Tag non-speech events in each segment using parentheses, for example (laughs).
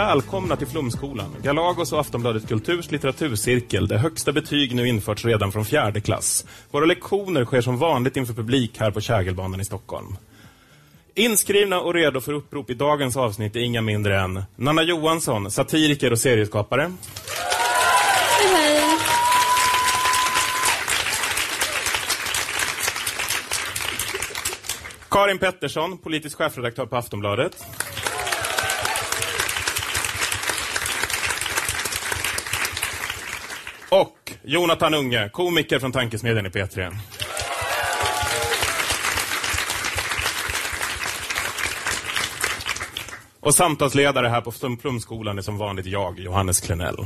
Välkomna till Flumskolan, Galagos och Aftonbladet Kulturs litteraturcirkel, där högsta betyg nu införts redan från fjärde klass. Våra lektioner sker som vanligt inför publik här på Kägelbanan i Stockholm. Inskrivna och redo för upprop i dagens avsnitt är inga mindre än Nanna Johansson, satiriker och serieskapare. Hej. Karin Pettersson, politisk chefredaktör på Aftonbladet. Och Jonathan Unge, komiker från Tankesmedjan i P3. Och samtalsledare här på Plumskolan är som vanligt jag, Johannes Klenell.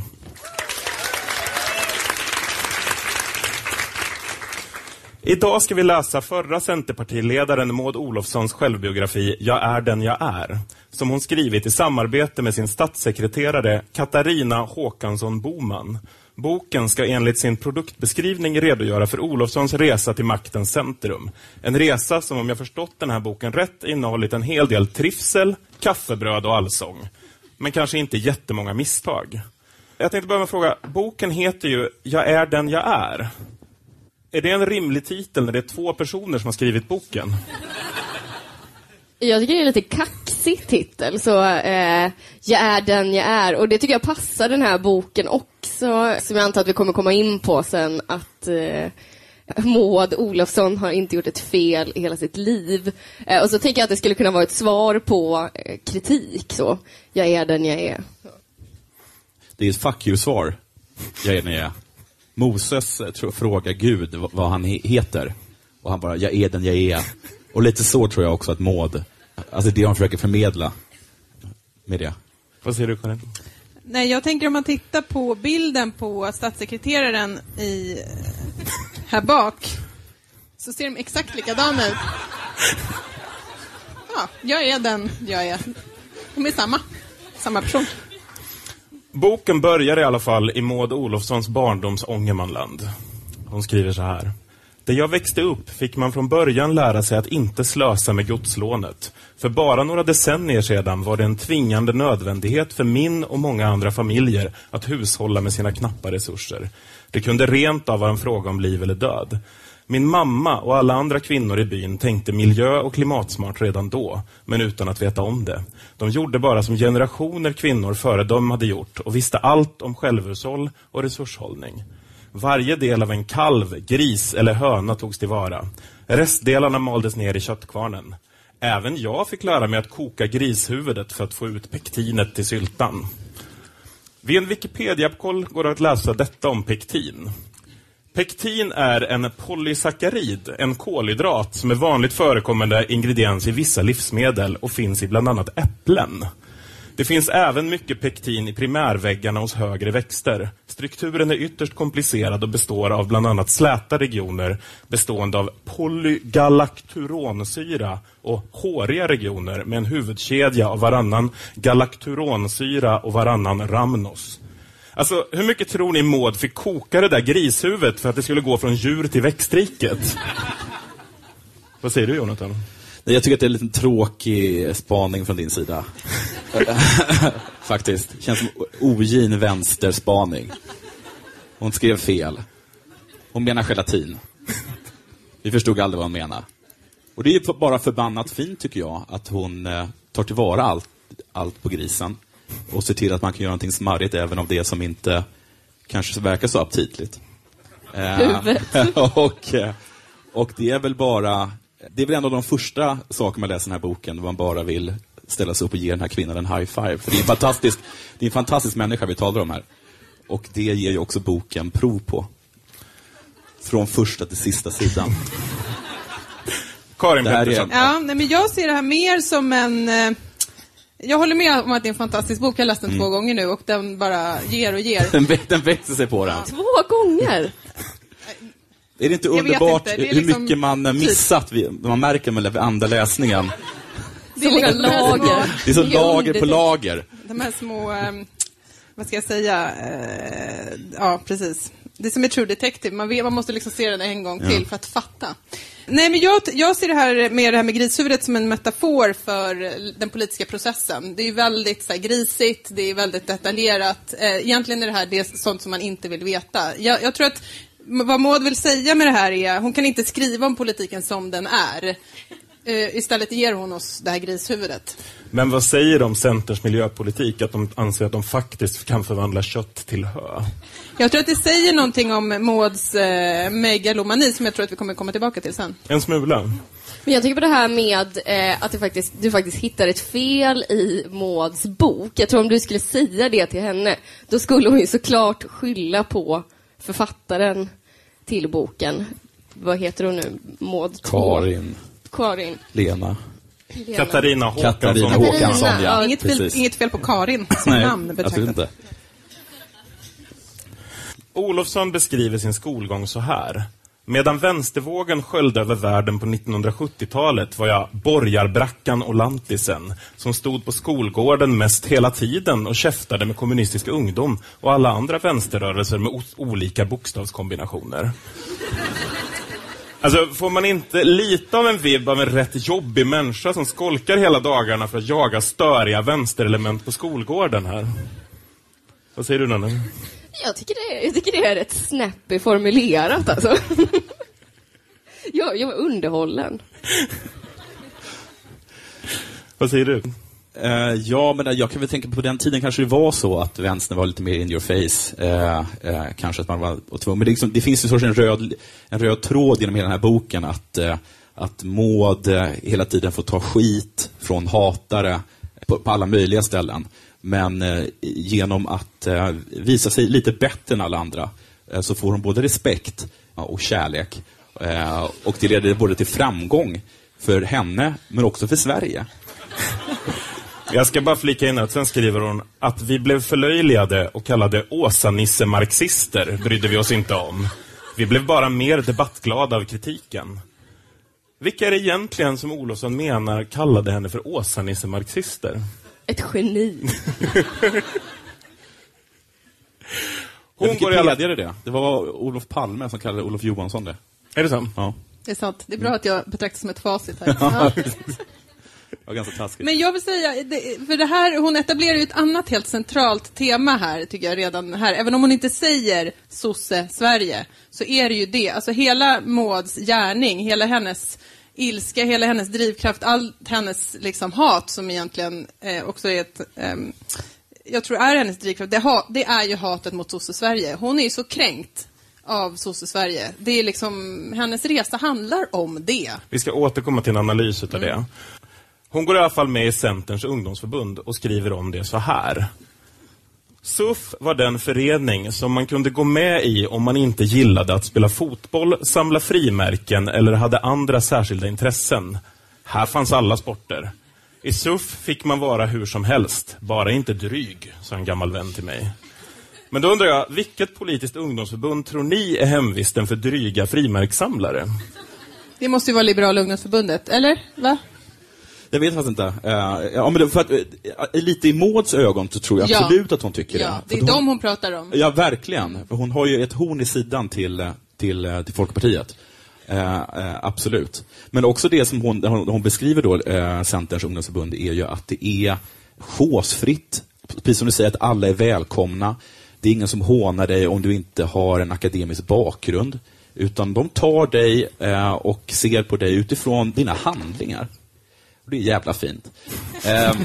Idag ska vi läsa förra Centerpartiledaren Maud Olofssons självbiografi Jag är den jag är, som hon skrivit i samarbete med sin statssekreterare Katarina Håkansson Boman. Boken ska enligt sin produktbeskrivning redogöra för Olofssons resa till maktens centrum. En resa som, om jag förstått den här boken rätt, innehållit en hel del trivsel, kaffebröd och allsång. Men kanske inte jättemånga misstag. Jag tänkte börja med att fråga, boken heter ju Jag är den jag är. Är det en rimlig titel när det är två personer som har skrivit boken? Jag tycker det är lite lite kaxig titel, så eh, jag är den jag är. Och det tycker jag passar den här boken också, som jag antar att vi kommer komma in på sen, att eh, Maud Olofsson har inte gjort ett fel i hela sitt liv. Eh, och så tänker jag att det skulle kunna vara ett svar på eh, kritik, så. Jag är den jag är. Det är ett fuck you-svar. Jag är den jag är. Moses eh, tror, frågar Gud vad, han heter. Och han bara, jag är den jag är. Och lite så tror jag också att Maud, alltså det hon försöker förmedla med det. Vad säger du Karin? Nej, jag tänker om man tittar på bilden på statssekreteraren i, här bak, så ser de exakt likadana ut. Ja, jag är den jag är. De är samma, samma person. Boken börjar i alla fall i Maud Olofssons barndoms Ångermanland. Hon skriver så här. Där jag växte upp fick man från början lära sig att inte slösa med godslånet. För bara några decennier sedan var det en tvingande nödvändighet för min och många andra familjer att hushålla med sina knappa resurser. Det kunde rent av vara en fråga om liv eller död. Min mamma och alla andra kvinnor i byn tänkte miljö och klimatsmart redan då, men utan att veta om det. De gjorde bara som generationer kvinnor före dem hade gjort och visste allt om självhushåll och resurshållning. Varje del av en kalv, gris eller höna togs tillvara. Restdelarna maldes ner i köttkvarnen. Även jag fick lära mig att koka grishuvudet för att få ut pektinet till syltan. Vid en Wikipedia-koll går det att läsa detta om pektin. Pektin är en polysackarid, en kolhydrat som är vanligt förekommande ingrediens i vissa livsmedel och finns i bland annat äpplen. Det finns även mycket pektin i primärväggarna hos högre växter. Strukturen är ytterst komplicerad och består av bland annat släta regioner bestående av polygalakturonsyra och håriga regioner med en huvudkedja av varannan galakturonsyra och varannan ramnos. Alltså, hur mycket tror ni Maud fick koka det där grishuvudet för att det skulle gå från djur till växtriket? Vad säger du Jonathan? Jag tycker att det är en lite tråkig spaning från din sida. (laughs) Faktiskt. Känns som ogin vänsterspaning. Hon skrev fel. Hon menar gelatin. Vi förstod aldrig vad hon menade. Och det är ju bara förbannat fint tycker jag, att hon eh, tar tillvara allt, allt på grisen och ser till att man kan göra någonting smarrigt även av det som inte kanske verkar så aptitligt. Eh, (laughs) och, eh, och det är väl bara, det är väl en av de första saker man läser i den här boken, där man bara vill ställa sig upp och ge den här kvinnan en high five. För det är en fantastisk, det är en fantastisk människa vi talar om här. Och det ger ju också boken prov på. Från första till sista sidan. Karin Det här är- Pettersson. Ja, nej, men jag ser det här mer som en... Eh, jag håller med om att det är en fantastisk bok. Jag har läst den två gånger nu och den bara ger och ger. Den, den växer sig på den. Två gånger! Är det inte underbart inte, det är hur liksom mycket man missat? vid- Man märker med andra läsningen. Det är många liksom lager. Det är så lager på lager. De här små, ehm, vad ska jag säga, eh, ja precis. Det är som är True Detective, man, vet, man måste liksom se den en gång till för att fatta. Nej men jag, jag ser det här med det här med grishuvudet som en metafor för den politiska processen. Det är väldigt så här, grisigt, det är väldigt detaljerat. Eh, egentligen är det här det är sånt som man inte vill veta. Jag, jag tror att vad Maud vill säga med det här är, hon kan inte skriva om politiken som den är. Eh, istället ger hon oss det här grishuvudet. Men vad säger de om Centerns miljöpolitik? Att de anser att de faktiskt kan förvandla kött till hö? Jag tror att det säger någonting om Mauds eh, megalomani som jag tror att vi kommer komma tillbaka till sen. En smula. Men jag tycker på det här med eh, att det faktiskt, du faktiskt hittar ett fel i Mauds bok. Jag tror om du skulle säga det till henne, då skulle hon ju såklart skylla på författaren till boken. Vad heter hon nu? Maud? Karin, Karin. Lena. Lena. Katarina Håkansson. Katarina Håkansson, ja. ja, inget, fel, inget fel på Karin (laughs) som namn absolut betraktat. inte. Olofsson beskriver sin skolgång så här. Medan vänstervågen sköljde över världen på 1970-talet var jag borgarbrackan och lantisen som stod på skolgården mest hela tiden och käftade med kommunistisk ungdom och alla andra vänsterrörelser med olika bokstavskombinationer. Alltså, får man inte lite av en vibb av en rätt jobbig människa som skolkar hela dagarna för att jaga störiga vänsterelement på skolgården här? Vad säger du, Nanne? Jag tycker, det är, jag tycker det är rätt snappy formulerat alltså. (laughs) jag, jag var underhållen. Vad säger du? Uh, ja, men eh, jag kan väl tänka på den tiden kanske det var så att vänstern var lite mer in your face. Uh, uh, kanske att man var tvungen. Men det, liksom, det finns en sorts en röd, en röd tråd genom hela den här boken att, att Maud hela tiden får ta skit från hatare på, på alla möjliga ställen. Men genom att visa sig lite bättre än alla andra så får hon både respekt och kärlek. Och det leder både till framgång för henne, men också för Sverige. (laughs) Jag ska bara flika in att sen skriver hon att vi blev förlöjligade och kallade Åsa-Nisse-marxister brydde vi oss inte om. Vi blev bara mer debattglada av kritiken. Vilka är det egentligen som Olofsson menar kallade henne för Åsa-Nisse-marxister? Ett geni. (laughs) Hon Hon går i alla... Wikipedia det. Det var Olof Palme som kallade Olof Johansson det. Är det så? Ja. Det är sant. Det är bra att jag betraktas som ett facit här. (laughs) Ja. Var ganska taskigt. Men jag vill säga, det, för det här, hon etablerar ju ett annat helt centralt tema här, tycker jag redan här. Även om hon inte säger sosse-Sverige, så är det ju det. Alltså hela Mauds gärning, hela hennes ilska, hela hennes drivkraft, allt hennes liksom hat som egentligen eh, också är ett ehm, jag tror är hennes drivkraft, det, ha, det är ju hatet mot sosse-Sverige. Hon är ju så kränkt av sosse-Sverige. Det är liksom, hennes resa handlar om det. Vi ska återkomma till en analys utav det. Hon går i alla fall med i Centerns ungdomsförbund och skriver om det så här. SUF var den förening som man kunde gå med i om man inte gillade att spela fotboll, samla frimärken eller hade andra särskilda intressen. Här fanns alla sporter. I SUF fick man vara hur som helst, bara inte dryg, sa en gammal vän till mig. Men då undrar jag, vilket politiskt ungdomsförbund tror ni är hemvisten för dryga frimärkssamlare? Det måste ju vara Liberala ungdomsförbundet, eller? Va? Jag vet faktiskt inte. Eh, ja, men för att, eh, lite i Mauds ögon så tror jag Ja. absolut att hon tycker Ja, det. det är För dem hon pratar om. Ja, verkligen. För hon har ju ett horn i sidan till, eh, till, till Folkpartiet. Eh, eh, absolut. Men också det som hon, hon, hon beskriver då, eh, Centerns ungdomsförbund, är ju att det är chosefritt. Precis som du säger, att alla är välkomna. Det är ingen som hånar dig om du inte har en akademisk bakgrund. Utan de tar dig eh, och ser på dig utifrån dina handlingar. Och det är jävla fint. Eh,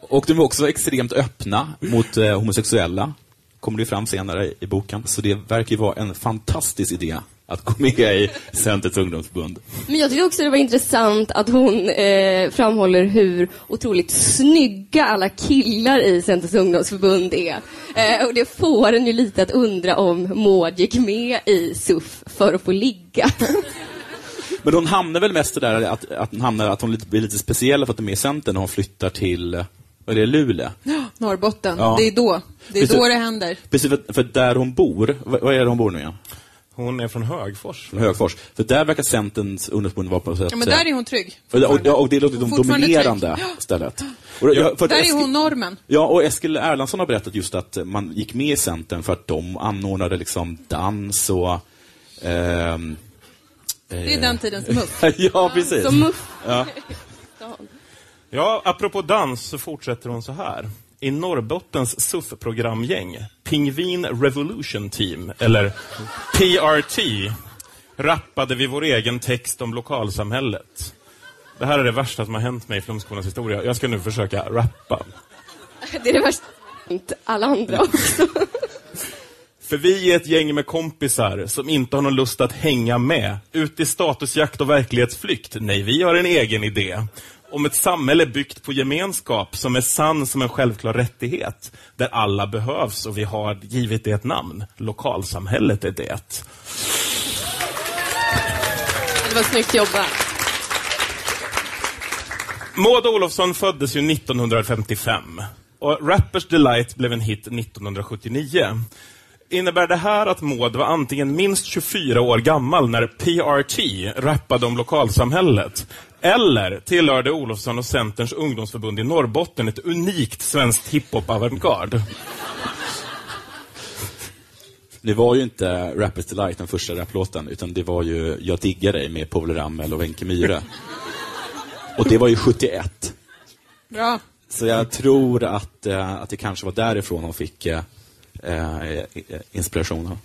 och de är också extremt öppna mot eh, homosexuella. Kommer det fram senare i boken. Så det verkar ju vara en fantastisk idé att gå med i Centerns ungdomsförbund. Men jag tycker också det var intressant att hon eh, framhåller hur otroligt snygga alla killar i Centerns ungdomsförbund är. Eh, och det får en ju lite att undra om Maud gick med i SUF för att få ligga. Men hon hamnar väl mest där att, att, hon, hamnar, att hon blir lite speciell för att de är med i Centern när hon flyttar till, vad är det, Luleå? Norrbotten, Ja. det är då. Det är Precis. då det händer. Precis, för, för där hon bor, vad, är det hon bor nu igen? Hon är från Högfors. Från Högfors. För där verkar Centerns ungdomsförbund vara på sätt... Ja, men där är hon trygg. och, ja, och det låter som Fortfarande dominerande trygg. Ja. stället. Och, ja, Där är Eskil- hon normen. Ja, och Eskil Erlandsson har berättat just att man gick med i Centern för att de anordnade liksom dans och... ehm, Det är den tidens muff. (laughs) ja, precis. Som muff. Ja. (laughs) Ja, apropå dans så fortsätter hon så här. I Norrbottens SUF-programgäng, Pingvin Revolution Team, eller PRT, rappade vi vår egen text om lokalsamhället. Det här är det värsta som har hänt mig i Flumskolans historia. Jag ska nu försöka rappa. (laughs) Det är det värsta. Alla andra också. För vi är ett gäng med kompisar som inte har någon lust att hänga med. Ut i statusjakt och verklighetsflykt. Nej, vi har en egen idé. Om ett samhälle byggt på gemenskap som är sann som en självklar rättighet. Där alla behövs och vi har givit det ett namn. Lokalsamhället är det. Det var snyggt jobbat. Maud Olofsson föddes ju 1955 och Rappers Delight blev en hit 1979. Innebär det här att Maud var antingen minst 24 år gammal när PRT rappade om lokalsamhället? Eller tillhörde Olofsson och Centerns ungdomsförbund i Norrbotten ett unikt svenskt hiphop-avantgarde? Det var ju inte Rappers Delight, den första rapplåten, utan det var ju Jag diggar dig med Povel Ramel och Wenche Myhre. Och det var ju 71. Bra. Så jag tror att, eh, att det kanske var därifrån hon fick eh, eh, inspirationen.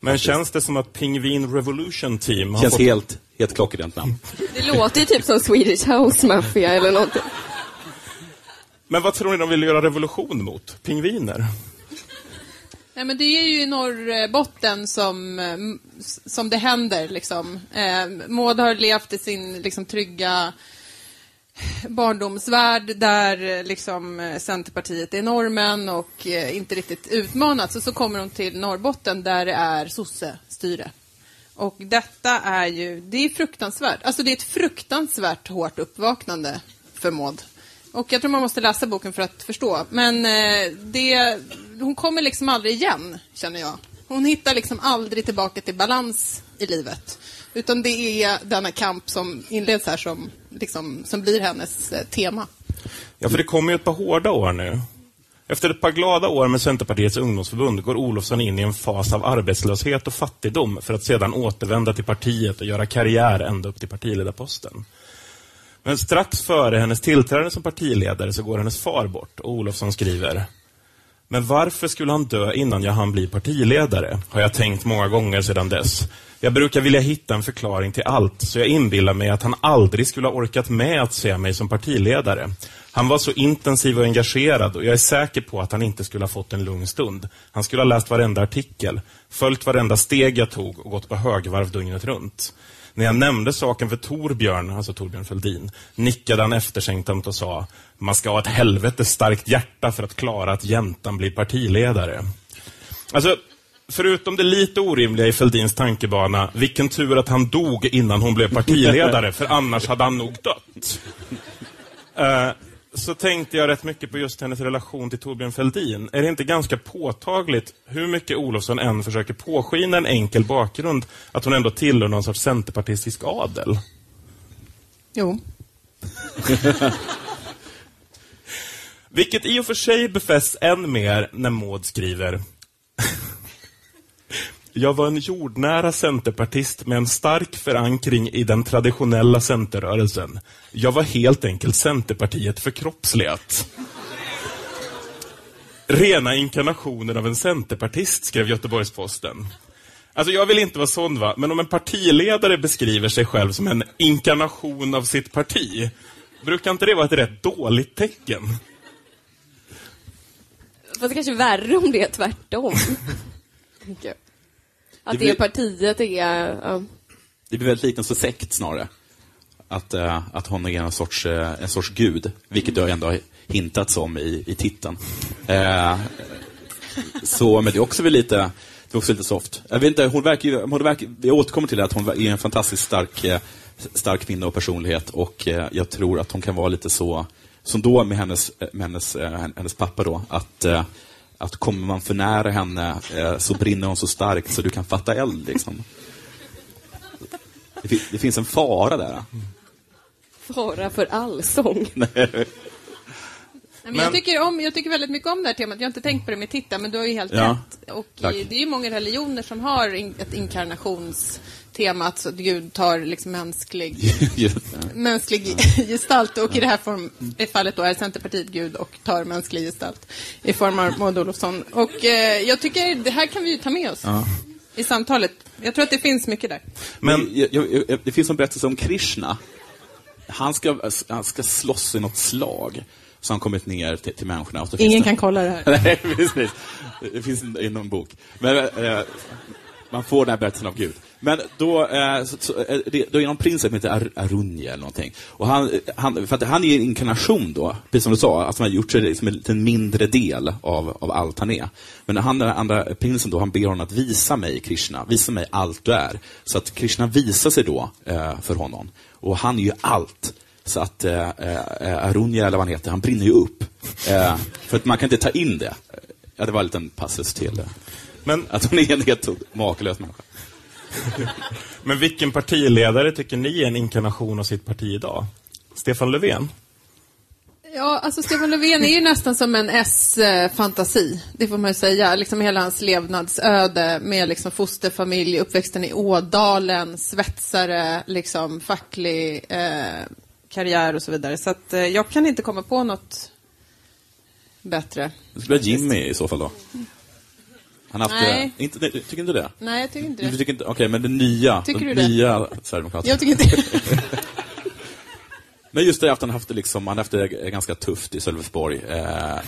Men känns det som att Pingvin Revolution Team har Känns fått... helt, helt klockrent namn. Det låter ju typ som Swedish House Mafia eller någonting. Men vad tror ni de vill göra revolution mot? Pingviner? Nej, men det är ju i Norrbotten som, eh, som det händer. Liksom. Eh, Maud har levt i sin liksom, trygga barndomsvärld där eh, liksom, eh, Centerpartiet är normen och eh, inte riktigt utmanats. Och så kommer hon till Norrbotten där det är sossestyre. Och detta är ju, det är fruktansvärt. Alltså det är ett fruktansvärt hårt uppvaknande för Maud. Och jag tror man måste läsa boken för att förstå. Men det, hon kommer liksom aldrig igen, känner jag. Hon hittar liksom aldrig tillbaka till balans i livet. Utan det är denna kamp som inleds här som, liksom, som blir hennes eh, tema. Ja, för det kommer ju ett par hårda år nu. Efter ett par glada år med Centerpartiets ungdomsförbund går Olofsson in i en fas av arbetslöshet och fattigdom för att sedan återvända till partiet och göra karriär ända upp till partiledarposten. Men strax före hennes tillträde som partiledare så går hennes far bort och Olofsson skriver men varför skulle han dö innan jag hann bli partiledare? Har jag tänkt många gånger sedan dess. Jag brukar vilja hitta en förklaring till allt, så jag inbillar mig att han aldrig skulle ha orkat med att se mig som partiledare. Han var så intensiv och engagerad och jag är säker på att han inte skulle ha fått en lugn stund. Han skulle ha läst varenda artikel, följt varenda steg jag tog och gått på högvarv dygnet runt. När jag nämnde saken för Torbjörn, alltså Torbjörn Fälldin, nickade han eftersänktamt och sa man ska ha ett helvetes starkt hjärta för att klara att jäntan blir partiledare. Alltså, förutom det lite orimliga i Fälldins tankebana, vilken tur att han dog innan hon blev partiledare, för annars hade han nog dött. Eh, så tänkte jag rätt mycket på just hennes relation till Torbjörn Fälldin. Är det inte ganska påtagligt, hur mycket Olofsson än försöker påskina en enkel bakgrund, att hon ändå tillhör någon sorts centerpartistisk adel? Jo. Vilket i och för sig befästs än mer när Maud skriver Jag var en jordnära centerpartist med en stark förankring i den traditionella centerrörelsen. Jag var helt enkelt Centerpartiet förkroppsligat. Rena inkarnationen av en centerpartist, skrev Göteborgs-Posten. Alltså jag vill inte vara sån va, men om en partiledare beskriver sig själv som en inkarnation av sitt parti, brukar inte det vara ett rätt dåligt tecken? Fast det kanske är värre om det är tvärtom. (laughs) Att Det det, partiet är... Ja. Det blir väldigt likt en sekt snarare. Att, eh, att hon är en sorts, eh, en sorts gud, vilket det ändå har hintats om i, i titeln. Eh, så, men det är också väl lite, var också lite soft. Jag vet inte, hon verkar ju, hon verkar, jag återkommer till det, att hon är en fantastiskt stark, stark kvinna och personlighet och jag tror att hon kan vara lite så, som då med hennes, med hennes, hennes pappa då, att att kommer man för nära henne eh, så brinner hon så starkt så du kan fatta eld. Liksom. Det, fin- det finns en fara där. Fara för allsång. (laughs) Nej, men Men- jag, tycker om, jag tycker väldigt mycket om det här temat. Jag har inte tänkt på det med titta, men du har ju helt Ja, rätt. Och tack. i, det är ju många religioner som har in, ett inkarnationstema, att Gud tar liksom mänsklig, (laughs) mänsklig gestalt. Och i det här form, i fallet då är Centerpartiet Gud och tar mänsklig gestalt i form av Maud Olofsson. Och eh, jag tycker det här kan vi ju ta med oss i samtalet. Jag tror att det finns mycket där. Men jag, jag, jag, det finns en berättelse om Krishna. Han ska, han ska slåss i något slag. Så han kommit ner till, till människorna. Så Ingen det, kan kolla det här. (laughs) Nej, precis. Det finns i någon bok. Men, eh, man får den här berättelsen av Gud. Men då, eh, så, så, eh, det, då är det någon prins som heter Ar Arunja eller någonting. Och han, han, för att han är en inkarnation då, precis som du sa, att han har gjort sig liksom en liten mindre del av, av allt han är. Men han, den andra prinsen då, han ber honom att visa mig Krishna, visa mig allt du är. Så att Krishna visar sig då eh, för honom. Och han är ju allt. Så att eh, eh, Arunja, eller vad han heter, han brinner ju upp. Eh, för att man kan inte ta in det. Ja, det var en liten passus till. eh, Men, Att hon är en helt makalös människa. (laughs) men vilken partiledare tycker ni är en inkarnation av sitt parti idag? Stefan Löfven? Ja, alltså Stefan Löfven är ju nästan som en S-fantasi. Det får man ju säga. Liksom hela hans levnadsöde med liksom fosterfamilj, uppväxten i Ådalen, svetsare, liksom facklig eh, karriär och så vidare. Så att, eh, jag kan inte komma på något bättre. Det skulle vara Jimmy i så fall då. Han haft Nej. det, inte, tycker inte det? Nej, jag tycker inte Du det. tycker inte, okej, men det nya, Tycker de du det? nya Sverigedemokraterna. Jag tycker inte (laughs) Men just det att han haft det liksom, han haft det ganska tufft i Sölvesborg. Eh,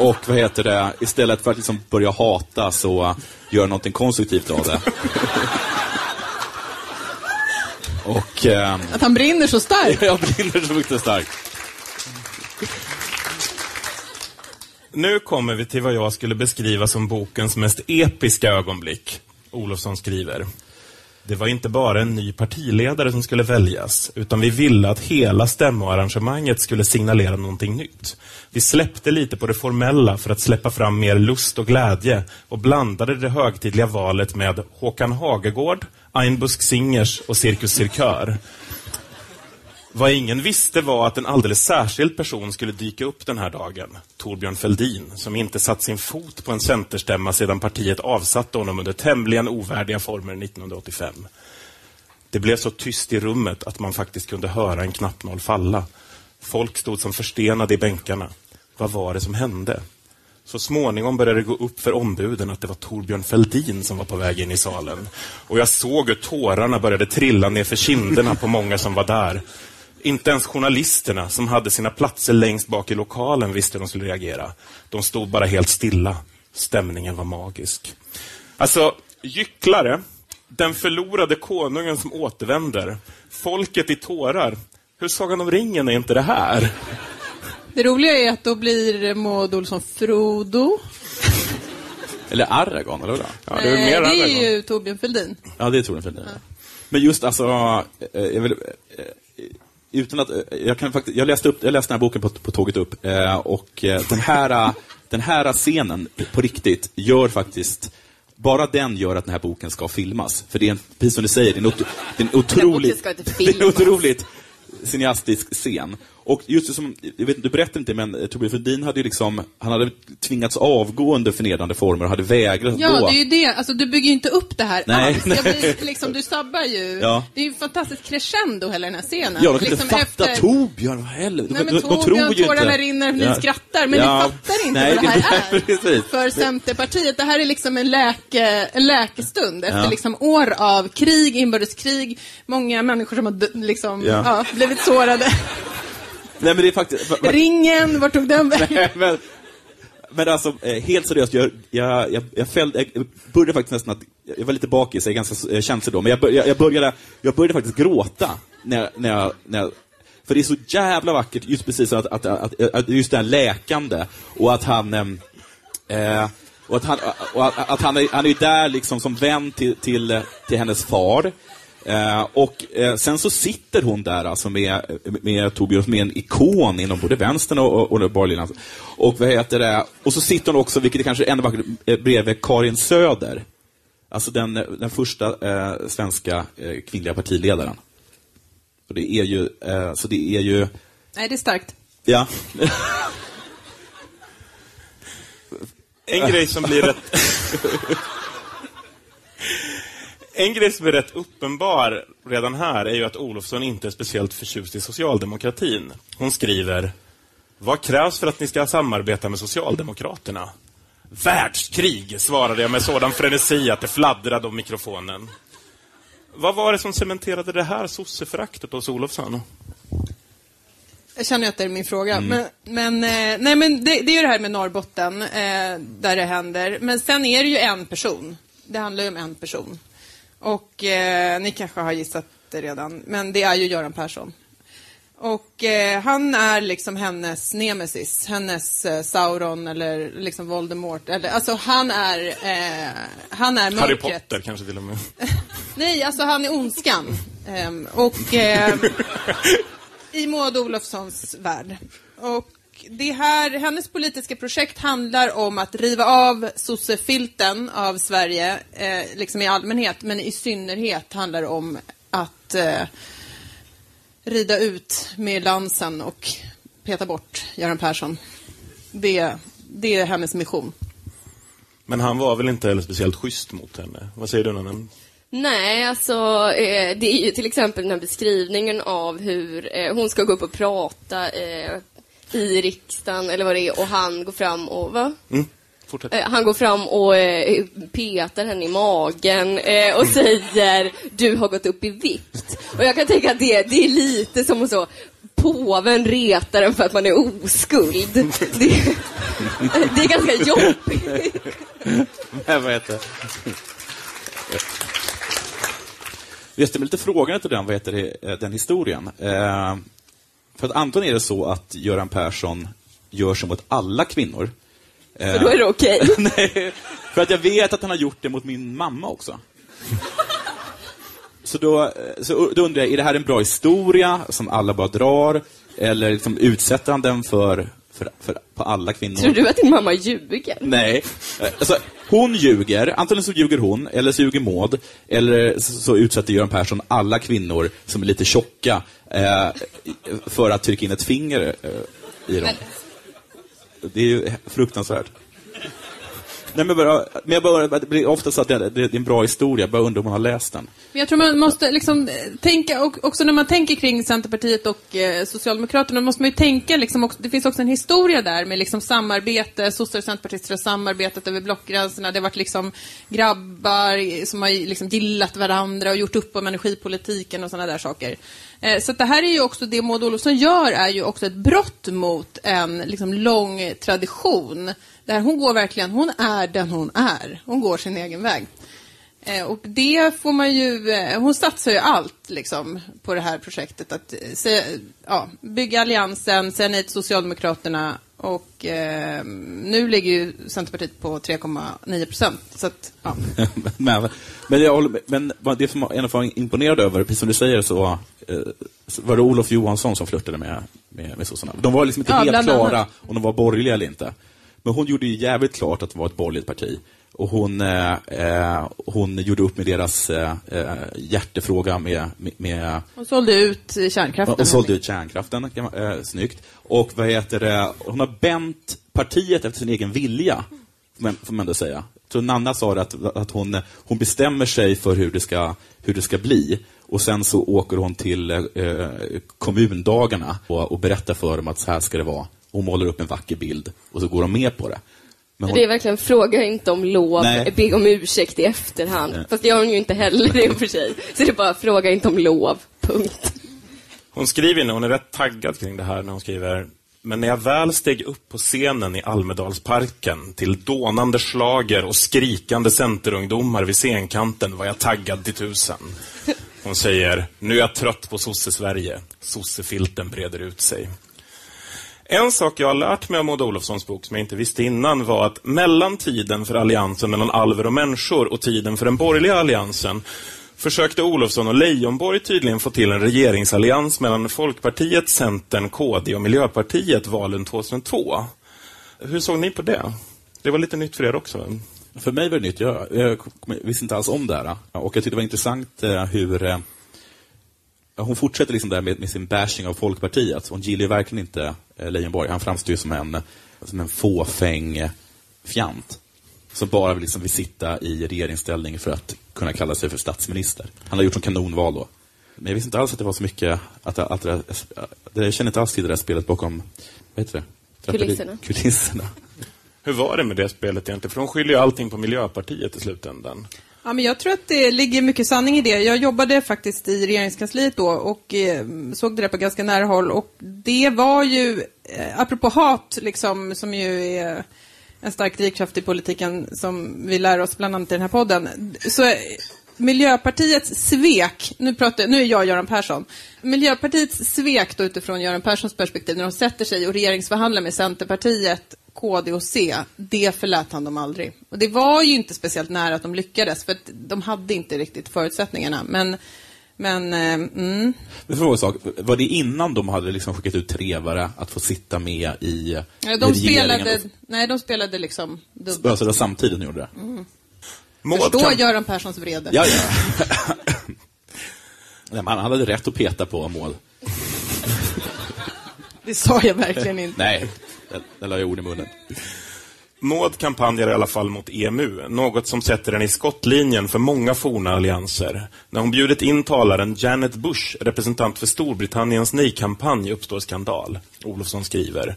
och vad heter det, istället för att liksom börja hata så gör någonting konstruktivt av det. (laughs) och eh, att han brinner så starkt. (laughs) jag brinner så mycket starkt. Nu kommer vi till vad jag skulle beskriva som bokens mest episka ögonblick. Olofsson skriver. Det var inte bara en ny partiledare som skulle väljas, utan vi ville att hela stämmoarrangemanget skulle signalera någonting nytt. Vi släppte lite på det formella för att släppa fram mer lust och glädje och blandade det högtidliga valet med Håkan Hagegård, Einbusk Singers och Cirkus Cirkör. Vad ingen visste var att en alldeles särskild person skulle dyka upp den här dagen. Torbjörn Fälldin, som inte satt sin fot på en centerstämma sedan partiet avsatte honom under tämligen ovärdiga former 1985. Det blev så tyst i rummet att man faktiskt kunde höra en knappnål falla. Folk stod som förstenade i bänkarna. Vad var det som hände? Så småningom började det gå upp för ombuden att det var Torbjörn Fälldin som var på väg in i salen. Och jag såg hur tårarna började trilla ner för kinderna på många som var där. Inte ens journalisterna som hade sina platser längst bak i lokalen visste hur de skulle reagera. De stod bara helt stilla. Stämningen var magisk. Alltså, gycklare, den förlorade konungen som återvänder, folket i tårar. Hur Sagan om ringen är inte det här? Det roliga är att då blir Maud Olsson Frodo. Eller Aragorn, eller hur? Ja, det är Nej, mer det är ju Torbjörn Fälldin. Ja, det tror jag inte. Men just alltså, eh, jag vill, eh, utan att, eh, jag kan faktiskt, jag läste upp, jag läste den här boken på, på tåget upp eh, och eh, den här, (laughs) den här scenen på riktigt gör faktiskt bara den gör att den här boken ska filmas. För det är, en, precis som du säger, det är en, ot- det är en otroligt, (laughs) det är en otroligt cineastisk scen. Och just det som, jag vet, du berättade inte, men eh, Torbjörn Fälldin hade ju liksom, han hade tvingats avgå under förnedrande former och hade vägrat Ja, gå. det är ju det. Alltså, du bygger ju inte upp det här Nej, alls. nej. Jag blir, liksom, du sabbar ju. Ja. Det är ju fantastiskt crescendo, hela den här scenen. Ja, de kan liksom inte fatta. efter- Torbjörn, vad helvete. Nej, men de- de Torbjörn, tror ju tårarna inte. rinner, ni Ja. skrattar, men Ja. ni fattar inte Nej, vad det här (laughs) är. precis. För Centerpartiet, det här är liksom en, läke, en läkestund efter Ja. liksom år av krig, inbördeskrig, många människor som har liksom, Ja. ja. blivit sårade. Nej, men det är faktiskt... Ringen, vart tog den vägen? men, alltså, eh, helt seriöst, jag, jag, jag, jag, fällde, jag började faktiskt nästan att, jag var lite bakis, jag är ganska eh, känslig då, men jag, bör- jag, började, jag började faktiskt gråta när, jag- när, jag, när jag, för det är så jävla vackert, just precis att, att, att, att just det här läkande, och att han, ehm, eh, Och att han, och att, att han, är, han är där liksom som vän till, till, till hennes far. Eh, och eh, sen så sitter hon där alltså med, med Torbjörn som är en ikon inom både vänstern och, och, och det borgerliga. Och, vad heter det? och så sitter hon också, vilket är kanske ännu vackrare, eh, bredvid Karin Söder. Alltså den, den första eh, svenska eh, kvinnliga partiledaren. Och det är ju, eh, så det är ju, Nej, det är starkt. ja. En grej som blir rätt... (laughs) En grej som är rätt uppenbar redan här är ju att Olofsson inte är speciellt förtjust i socialdemokratin. Hon skriver Vad krävs för att ni ska samarbeta med Socialdemokraterna? Världskrig, svarade jag med sådan frenesi att det fladdrade om mikrofonen. Vad var det som cementerade det här sosseföraktet hos Olofsson? Jag känner att det är min fråga. Men, men, eh, nej, men det, det är ju det här med Norrbotten, eh, där det händer. Men sen är det ju en person. Det handlar ju om en person. Och eh, ni kanske har gissat det redan, men det är ju Göran Persson. Och eh, han är liksom hennes nemesis, hennes eh, Sauron eller liksom Voldemort. Eller, alltså han är, eh, han är Harry mörkret. Potter kanske till och med. (laughs) Nej, alltså han är ondskan. Ehm, och ehm, (laughs) i Maud Olofssons värld. Och det här, hennes politiska projekt handlar om att riva av sossefilten av Sverige, eh, liksom i allmänhet, men i synnerhet handlar det om att eh, rida ut med lansen och peta bort Göran Persson. Det, det är hennes mission. Men han var väl inte heller speciellt schysst mot henne? Vad säger du, Nanna? Nej, alltså eh, det är ju till exempel den här beskrivningen av hur eh, hon ska gå upp och prata eh, i riksdagen eller vad det är och han går fram och, va? Mm. Eh, han går fram och eh, petar henne i magen eh, och (laughs) säger du har gått upp i vikt. Och jag kan tänka att det, det är lite som att så påven retar en för att man är oskuld. (laughs) Det, det är ganska jobbigt. Nej, vad heter? Jag ställer lite frågan till den, vad heter det, eh, den historien. För att antagligen är det så att Göran Persson gör så mot alla kvinnor. För då är det okej. (laughs) Nej, för att jag vet att han har gjort det mot min mamma också. Så då, så då undrar jag, är det här en bra historia som alla bara drar? Eller liksom utsätter han den för, för, för, på alla kvinnor? Tror du att din mamma ljuger? Nej. Alltså, hon ljuger, antingen så ljuger hon, eller så ljuger Maud, eller så, så utsätter Göran Persson alla kvinnor som är lite tjocka eh, för att trycka in ett finger eh, i dem. Det är ju fruktansvärt. Nej, men bara, men jag bara, det blir ofta så att det, det, är en bra historia, jag bara undrar om man har läst den. Men jag tror man måste liksom eh, tänka, och också när man tänker kring Centerpartiet och eh, Socialdemokraterna, måste man ju tänka, liksom också, det finns också en historia där med liksom samarbete, sossar och centerpartister har samarbetat över blockgränserna, det har varit liksom grabbar som har liksom gillat varandra och gjort upp om energipolitiken och sådana där saker. Eh, så det här är ju också, det Maud Olofsson gör är ju också ett brott mot en liksom lång tradition. Där hon går verkligen, hon är den hon är. Hon går sin egen väg. Eh, och det får man ju, eh, hon satsar ju allt liksom på det här projektet. Att se, ja, bygga alliansen, säga nej till Socialdemokraterna och eh, nu ligger ju Centerpartiet på 3,9 procent. Så att, ja. (laughs) men, men, jag håller, med- men det som jag var imponerad över, precis som du säger, så, eh, så var det Olof Johansson som flörtade med, med, med sossarna. De var liksom inte Ja, helt klara annat. om de var borgerliga eller inte. Men hon gjorde ju jävligt klart att det var ett borgerligt parti. Och hon, eh, eh, hon gjorde upp med deras eh, eh, hjärtefråga med, med, med Hon sålde ut kärnkraften. och sålde ut kärnkraften, kan man- eh, snyggt. Och vad heter det, hon har bänt partiet efter sin egen vilja, får man, får man ändå säga. Så Nanna sa det att, att hon, hon bestämmer sig för hur det, ska, hur det ska bli. Och sen så åker hon till eh, kommundagarna och, och berättar för dem att så här ska det vara. Hon målar upp en vacker bild och så går de med på det. Men hon, Det är verkligen, fråga inte om lov, Nej. be om ursäkt i efterhand. Nej. Fast det gör hon ju inte heller i och för sig. Så det är bara, fråga inte om lov. Punkt. Hon skriver, nu, hon är rätt taggad kring det här när hon skriver men när jag väl steg upp på scenen i Almedalsparken till dånande slager och skrikande centerungdomar vid scenkanten var jag taggad till tusen. Hon säger, nu är jag trött på sosse-Sverige. Sossefilten breder ut sig. En sak jag har lärt mig av Maud Olofssons bok som jag inte visste innan var att mellan tiden för alliansen mellan alver och människor och tiden för den borgerliga alliansen försökte Olofsson och Leijonborg tydligen få till en regeringsallians mellan Folkpartiet, Centern, KD och Miljöpartiet valen 2002. Hur såg ni på det? Det var lite nytt för er också. För mig var det nytt. Jag, jag visste inte alls om det här. Och jag tyckte det var intressant eh, hur eh, hon fortsätter liksom där med, med, sin bashing av Folkpartiet. Hon gillar ju verkligen inte eh, Leijonborg. Han framstår ju som en, som en fåfäng fjant. Som bara vill, liksom vill sitta i regeringsställning för att kunna kalla sig för statsminister. Han har gjort en kanonval då. Men jag visste inte alls att det var så mycket, att, att, att, att jag känner inte alls till det där spelet bakom, vad heter det? Kulisserna. Kulisserna. Hur var det med det spelet egentligen? För de skyller ju allting på Miljöpartiet i slutändan. Ja, men jag tror att det ligger mycket sanning i det. Jag jobbade faktiskt i regeringskansliet då och eh, såg det där på ganska nära håll. Och det var ju, eh, apropå hat, liksom, som ju är en stark drivkraft i politiken som vi lär oss bland annat i den här podden. Så eh, Miljöpartiets svek, nu, pratar, nu är jag Göran Persson, Miljöpartiets svek då utifrån Göran Perssons perspektiv när de sätter sig och regeringsförhandlar med Centerpartiet KD och C, det förlät han dem aldrig. Och det var ju inte speciellt nära att de lyckades, för att de hade inte riktigt förutsättningarna. Men, men eh, mm. Men fråga sak, var det innan de hade liksom skickat ut trevare att få sitta med i, ja, de spelade, Nej, de spelade liksom dubbelt. Alltså det var samtidigt ni gjorde det? Mm. Maud Förstå kan- Göran Perssons vrede. Ja, ja. (laughs) Nej, men han hade rätt att peta på mål. Det sa jag verkligen inte. Nej, där, la jag ord i munnen. Maud kampanjar i alla fall mot EMU, något som sätter den i skottlinjen för många forna allianser. När hon bjudit in talaren Janet Bush, representant för Storbritanniens nej-kampanj, uppstår skandal. Olofsson skriver.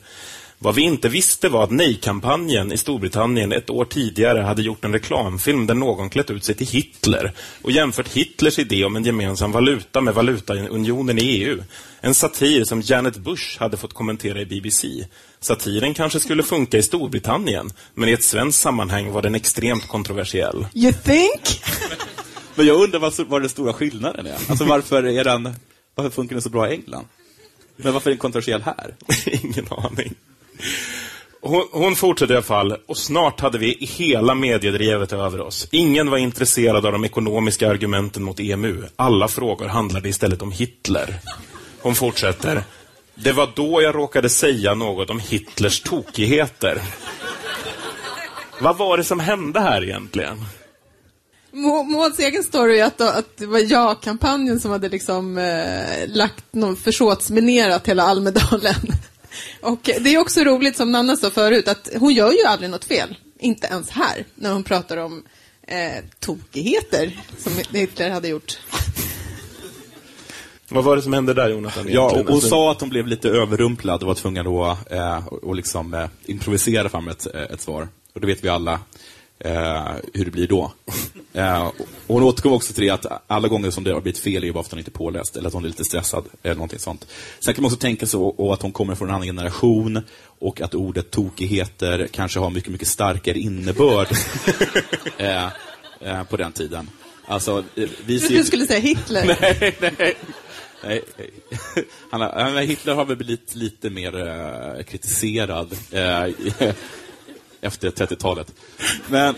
Vad vi inte visste var att nej-kampanjen i Storbritannien ett år tidigare hade gjort en reklamfilm där någon klätt ut sig till Hitler och jämfört Hitlers idé om en gemensam valuta med valutaunionen i EU. En satir som Janet Bush hade fått kommentera i BBC. Satiren kanske skulle funka i Storbritannien, men i ett svenskt sammanhang var den extremt kontroversiell. You think? (laughs) Men jag undrar vad, vad den stora skillnaden är. Alltså varför, är den, varför funkar den så bra i England? Men varför är den kontroversiell här? (laughs) Ingen aning. Hon, hon fortsätter i alla fall, och snart hade vi hela mediedrevet över oss. Ingen var intresserad av de ekonomiska argumenten mot EMU. Alla frågor handlade istället om Hitler. Hon fortsätter. Det var då jag råkade säga något om Hitlers tokigheter. Vad var det som hände här egentligen? Måns Mauds egen story är att, att det var ja-kampanjen som hade liksom eh, lagt någon försåtsminerat hela Almedalen. (laughs) Och det är också roligt, som Nanna sa förut, att hon gör ju aldrig något fel. Inte ens här, när hon pratar om eh, tokigheter som Hitler hade gjort. (laughs) Vad var det som hände där, Jonathan? Ja, och hon Alltså- sa att hon blev lite överrumplad och var tvungen att eh, och liksom, eh, improvisera fram ett, eh, ett svar. Och det vet vi alla eh, hur det blir då. (laughs) Eh, och hon återkom också till det att alla gånger som det har blivit fel är ju bara för att hon inte är påläst, eller att hon är lite stressad, eller någonting sånt. Sen kan man också tänka sig och att hon kommer från en annan generation, och att ordet tokigheter kanske har mycket, mycket starkare innebörd (laughs) eh, eh, på den tiden. Alltså, eh, vi ser... Du skulle säga Hitler. (laughs) Nej, nej nej. Eh, (laughs) han har, Hitler har väl blivit lite mer eh, kritiserad eh, (laughs) efter 30-talet. Men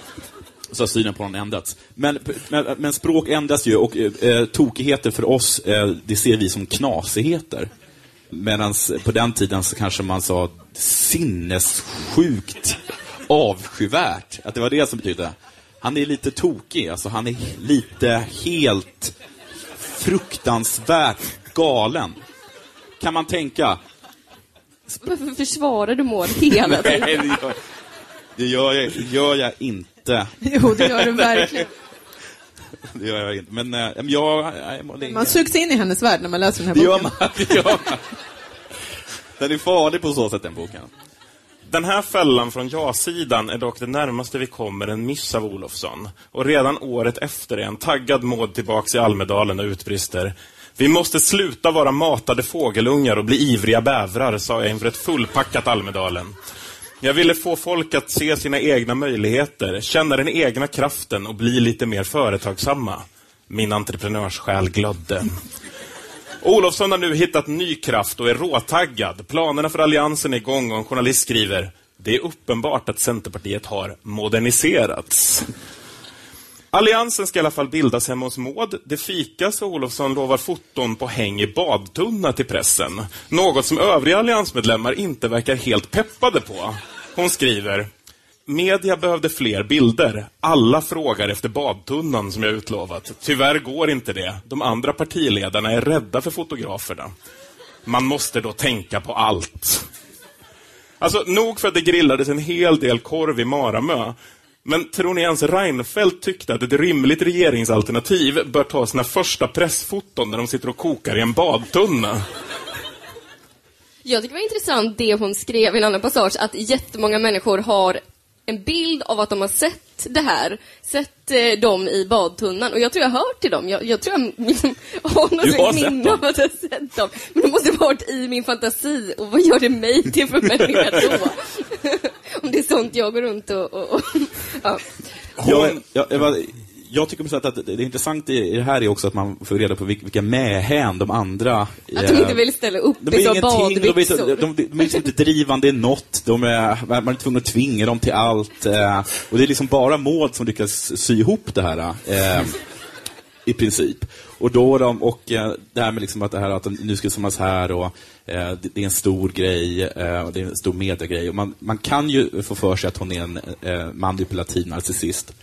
så har synen på honom ändrats. Men, men, men språk ändras ju och eh, tokigheter för oss, eh, det ser vi som knasigheter. Medan på den tiden så kanske man sa sinnessjukt avskyvärt. Att det var det som betydde. Han är lite tokig, alltså han är lite helt fruktansvärt galen. Kan man tänka. Varför försvarar du Maud hela Nej, tiden? det gör, det gör, jag, det gör jag inte. Jo, det gör du verkligen. Det gör jag inte. Men, men jag... jag Man sugs in i hennes värld när man läser den här det gör boken. man. Det gör man. Den är farlig på så sätt, den boken. Den här fällan från ja-sidan är dock det närmaste vi kommer en miss av Olofsson. Och redan året efter är en taggad Maud tillbaks i Almedalen och utbrister. Vi måste sluta vara matade fågelungar och bli ivriga bävrar, sa jag inför ett fullpackat Almedalen. Jag ville få folk att se sina egna möjligheter, känna den egna kraften och bli lite mer företagsamma. Min entreprenörssjäl glödde. Olofsson har nu hittat ny kraft och är råtaggad. Planerna för alliansen är igång och en journalist skriver det är uppenbart att Centerpartiet har moderniserats. Alliansen ska i alla fall bildas hemma hos Maud. Det fikas och Olofsson lovar foton på häng i badtunna till pressen. Något som övriga alliansmedlemmar inte verkar helt peppade på. Hon skriver Media behövde fler bilder. Alla frågar efter badtunnan som jag utlovat. Tyvärr går inte det. De andra partiledarna är rädda för fotograferna. Man måste då tänka på allt. Alltså, nog för att det grillades en hel del korv i Maramö. Men tror ni ens Reinfeldt tyckte att ett rimligt regeringsalternativ bör ta sina första pressfoton när de sitter och kokar i en badtunna? Jag tycker det var intressant det hon skrev i en annan passage, att jättemånga människor har en bild av att de har sett det här, sett eh, dem i badtunnan. Och jag tror jag har hört till dem. Jag, jag tror jag (laughs) liksom, har något minne av att jag har sett dem. Men de måste ha varit i min fantasi. Och vad gör det mig till för människa då? (laughs) Om det är sånt jag går runt och... och, och (laughs) ja. Jag, jag, jag, jag tycker sätt att det, det intressanta i det här är också att man får reda på vilka, mähän de andra... Att de inte vill ställa upp de i är så de, är, badbyxor. så- de, de, de är liksom inte drivande i något. De är, man är tvungen att tvinga dem till allt. Eh, och det är liksom bara Maud som lyckas sy ihop det här. Eh, I princip. Och då de, och eh, det här med liksom att det här att de nu ska samlas här och eh, det, det är en stor grej, eh, och det är en stor mediegrej. Och man, man kan ju få för sig att hon är en eh, manipulativ narcissist.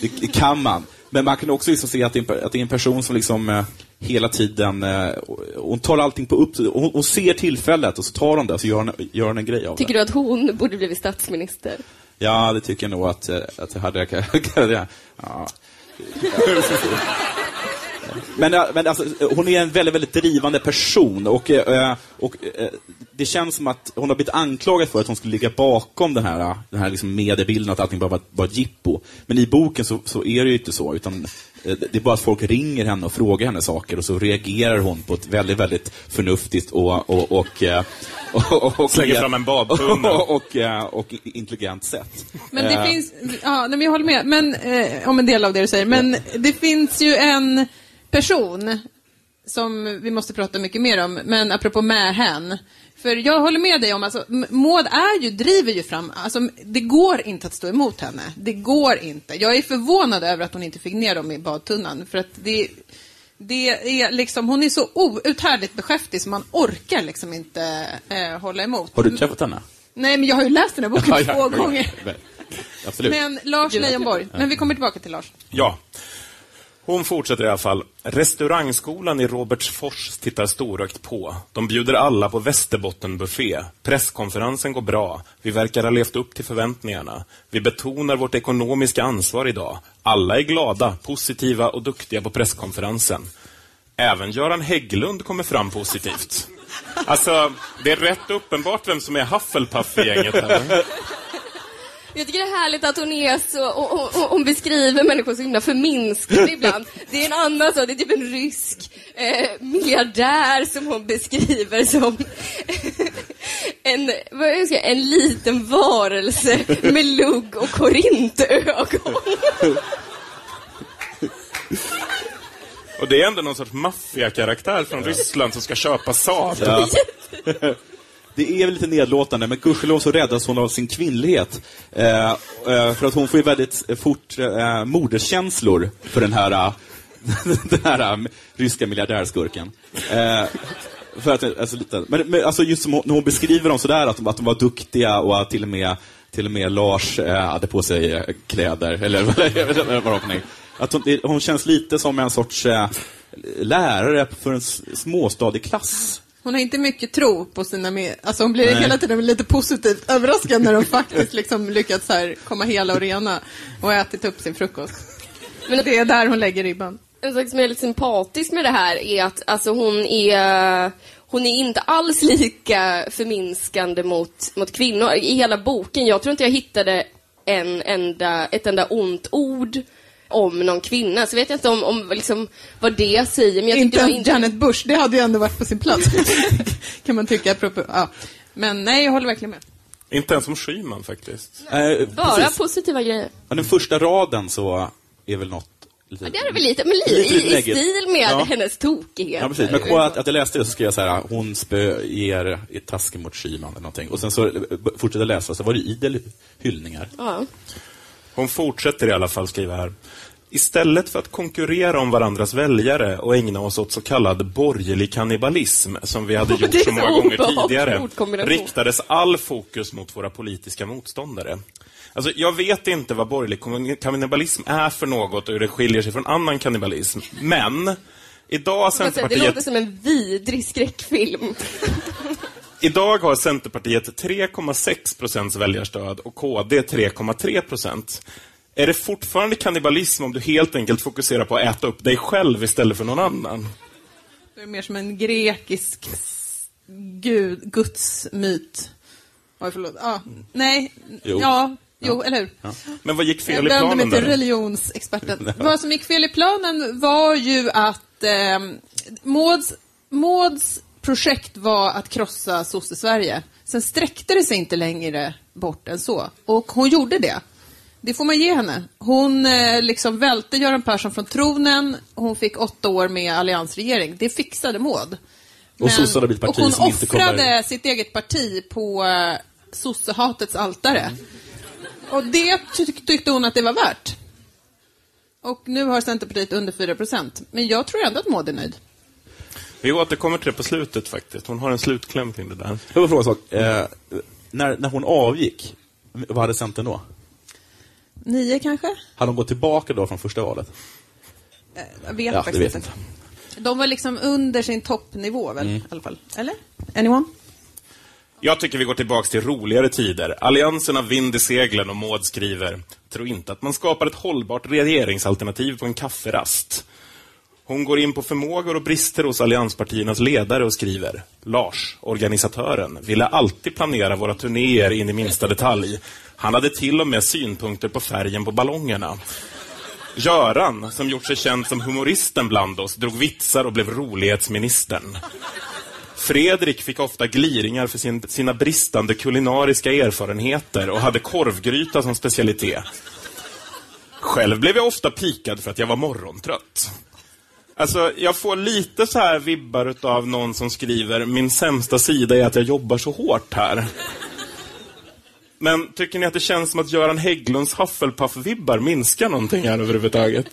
Det, det kan man. Men man kan också liksom se att det, är en, att det är en person som liksom eh, hela tiden, eh, hon tar allting på upp, hon, hon ser tillfället och så tar hon det och så gör hon, gör hon en grej av det. Tycker du att hon borde blivit statsminister? Ja, det tycker jag nog att, eh, att det hade jag... (laughs) ja. (laughs) Men, eh, men alltså, hon är en väldigt, väldigt drivande person och, eh, och eh, det känns som att hon har blivit anklagad för att hon skulle ligga bakom den här, den här liksom mediebilden, att allting bara var, var ett jippo. Men i boken så, så är det ju inte så, utan eh, det är bara att folk ringer henne och frågar henne saker och så reagerar hon på ett väldigt, väldigt förnuftigt och, och, och, eh, och, och, och Slänger fram en badtunna. (laughs) och, och, eh, och intelligent sätt. Men det finns, ja, men jag håller med men, eh, om en del av det du säger. Men det finns ju en person som vi måste prata mycket mer om, men apropå mähän. För jag håller med dig om, alltså, Maud är ju, driver ju fram, alltså, det går inte att stå emot henne. Det går inte. Jag är förvånad över att hon inte fick ner dem i badtunnan. För att det, det är liksom, hon är så outhärdligt beskäftig så man orkar liksom inte eh, hålla emot. Har du träffat henne? Nej, men jag har ju läst den här boken (laughs) Ja, ja, två ja, gånger. ja. Absolut. Men Lars Leijonborg, men vi kommer tillbaka till Lars. Ja. Hon fortsätter i alla fall. Restaurangskolan i Robertsfors tittar storögt på. De bjuder alla på Västerbottenbuffé. Presskonferensen går bra. Vi verkar ha levt upp till förväntningarna. Vi betonar vårt ekonomiska ansvar idag. Alla är glada, positiva och duktiga på presskonferensen. Även Göran Hägglund kommer fram positivt. Alltså, det är rätt uppenbart vem som är Hufflepuff i gänget. här. Jag tycker det är härligt att hon är så, och, och, och, hon beskriver människor så himla förminskande ibland. Det är en annan så, det är typ en rysk eh, miljardär som hon beskriver som (laughs) en, vad jag säga, en liten varelse med lugg och korintögon. Och det är ändå någon sorts maffiakaraktär från Ryssland som ska köpa Saab. Ja. (laughs) (laughs) Det är väl lite nedlåtande, men gudskelov så räddas hon av sin kvinnlighet. Eh, eh för att hon får ju väldigt fort eh, moderskänslor för den här, (laughs) den här eh, ryska miljardärskurken. Eh, för att, alltså, lite, men, men alltså just som hon, när hon beskriver dem sådär, att de, att de var duktiga och att till och med, till och med Lars eh, hade på sig eh, kläder, eller (laughs) vad. Att hon, hon känns lite som en sorts eh, lärare för en småstadig klass. Hon har inte mycket tro på sina med... Alltså hon blir Nej. hela tiden lite positivt överraskad när de faktiskt liksom lyckats här komma hela och rena och ätit upp sin frukost. Men det är där hon lägger ribban. En sak som är lite sympatisk med det här är att alltså, hon är hon är inte alls lika förminskande mot, mot kvinnor i hela boken. Jag tror inte jag hittade en enda, ett enda ont ord om någon kvinna. Så vet jag inte om, om liksom, vad det säger. Men jag Inte ens Janet Bush, det hade ju ändå varit på sin plats. (laughs) kan man tycka. Apropå, ja. Men nej, jag håller verkligen med. Inte ens som Schyman faktiskt. Eh, Bara precis. positiva grejer. Ja, den första raden så är väl något lite Ja, det är väl lite, men li, Lite i, i stil med Ja. hennes tokighet. Ja, precis. Men jag ihåg att, att jag läste det så skrev jag så här, hon spöger i tasken mot Schyman eller någonting. Och sen så fortsatte jag läsa, så var det idel hyllningar. Ja. Hon fortsätter i alla fall skriva här. Istället för att konkurrera om varandras väljare och ägna oss åt så kallad borgerlig kannibalism, som vi hade (laughs) gjort så många gånger tidigare, riktades all fokus mot våra politiska motståndare. Alltså, jag vet inte vad borgerlig kannibalism är för något och hur det skiljer sig från annan kannibalism, men idag har säger, Det Centerpartiet... låter som en vidrig skräckfilm. (laughs) Idag har Centerpartiet 3,6 procents väljarstöd och KD 3,3 procent. Är det fortfarande kannibalism om du helt enkelt fokuserar på att äta upp dig själv istället för någon annan? Det är mer som en grekisk gud, gudsmyt. Oj, förlåt. Ja, nej, Jo. ja, jo, eller hur? Men vad gick fel Jag i vände mig planen till religionsexperten. (laughs) Vad som gick fel i planen var ju att eh, Mauds, Mauds projekt var att krossa sosse-Sverige. Sen sträckte det sig inte längre bort än så. Och hon gjorde det. Det får man ge henne. Hon eh, liksom välte Göran Persson från tronen. Hon fick åtta år med alliansregering. Det fixade Maud. Och ett parti och hon offrade sitt eget parti på eh, sossehatets altare. Och det tyck- tyckte hon att det var värt. Och nu har Centerpartiet under 4 procent. Men jag tror ändå att Maud är nöjd. Vi återkommer till det på slutet faktiskt. Hon har en slutkläm kring det där. Jag vill fråga en sak. Eh, när, när hon avgick, vad hade Centern då? Nio kanske? Hade de gått tillbaka då från första valet? Eh, Jag vet Ja, det faktiskt vet inte. inte. De var liksom under sin toppnivå väl, Mm. i alla fall. Eller? Anyone? Jag tycker vi går tillbaks till roligare tider. Alliansen har vind i seglen och Maud skriver Tro inte att man skapar ett hållbart regeringsalternativ på en kafferast. Hon går in på förmågor och brister hos allianspartiernas ledare och skriver Lars, organisatören, ville alltid planera våra turnéer in i minsta detalj. Han hade till och med synpunkter på färgen på ballongerna. Göran, som gjort sig känd som humoristen bland oss, drog vitsar och blev rolighetsministern. Fredrik fick ofta gliringar för sin, sina bristande kulinariska erfarenheter och hade korvgryta som specialitet. Själv blev jag ofta pikad för att jag var morgontrött. Alltså, jag får lite så här vibbar av någon som skriver min sämsta sida är att jag jobbar så hårt här. Men tycker ni att det känns som att Göran Hägglunds Hufflepuff-vibbar minskar någonting här överhuvudtaget?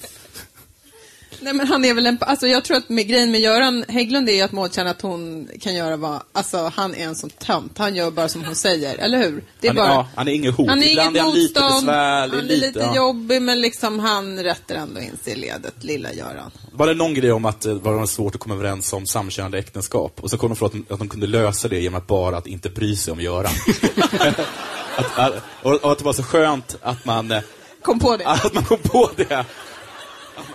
Nej men han är väl en, alltså jag tror att med, grejen med Göran Hägglund är ju att Maud känner att hon kan göra vad, alltså han är en sån tönt, han gör bara som hon säger, eller hur? Det är Han är- bara, ja, han är inget hot. Han är Ibland inget är han lite besvärlig, han är lite, lite ja. jobbig men liksom han rätter ändå in sig i ledet, lilla Göran. Var det någon grej om att det var svårt att komma överens om samkönade äktenskap? Och så kom de för att, att de kunde lösa det genom att bara att inte bry sig om Göran. (laughs) att, att, och, och att det var så skönt att man, eh, Kom på det. att man kom på det.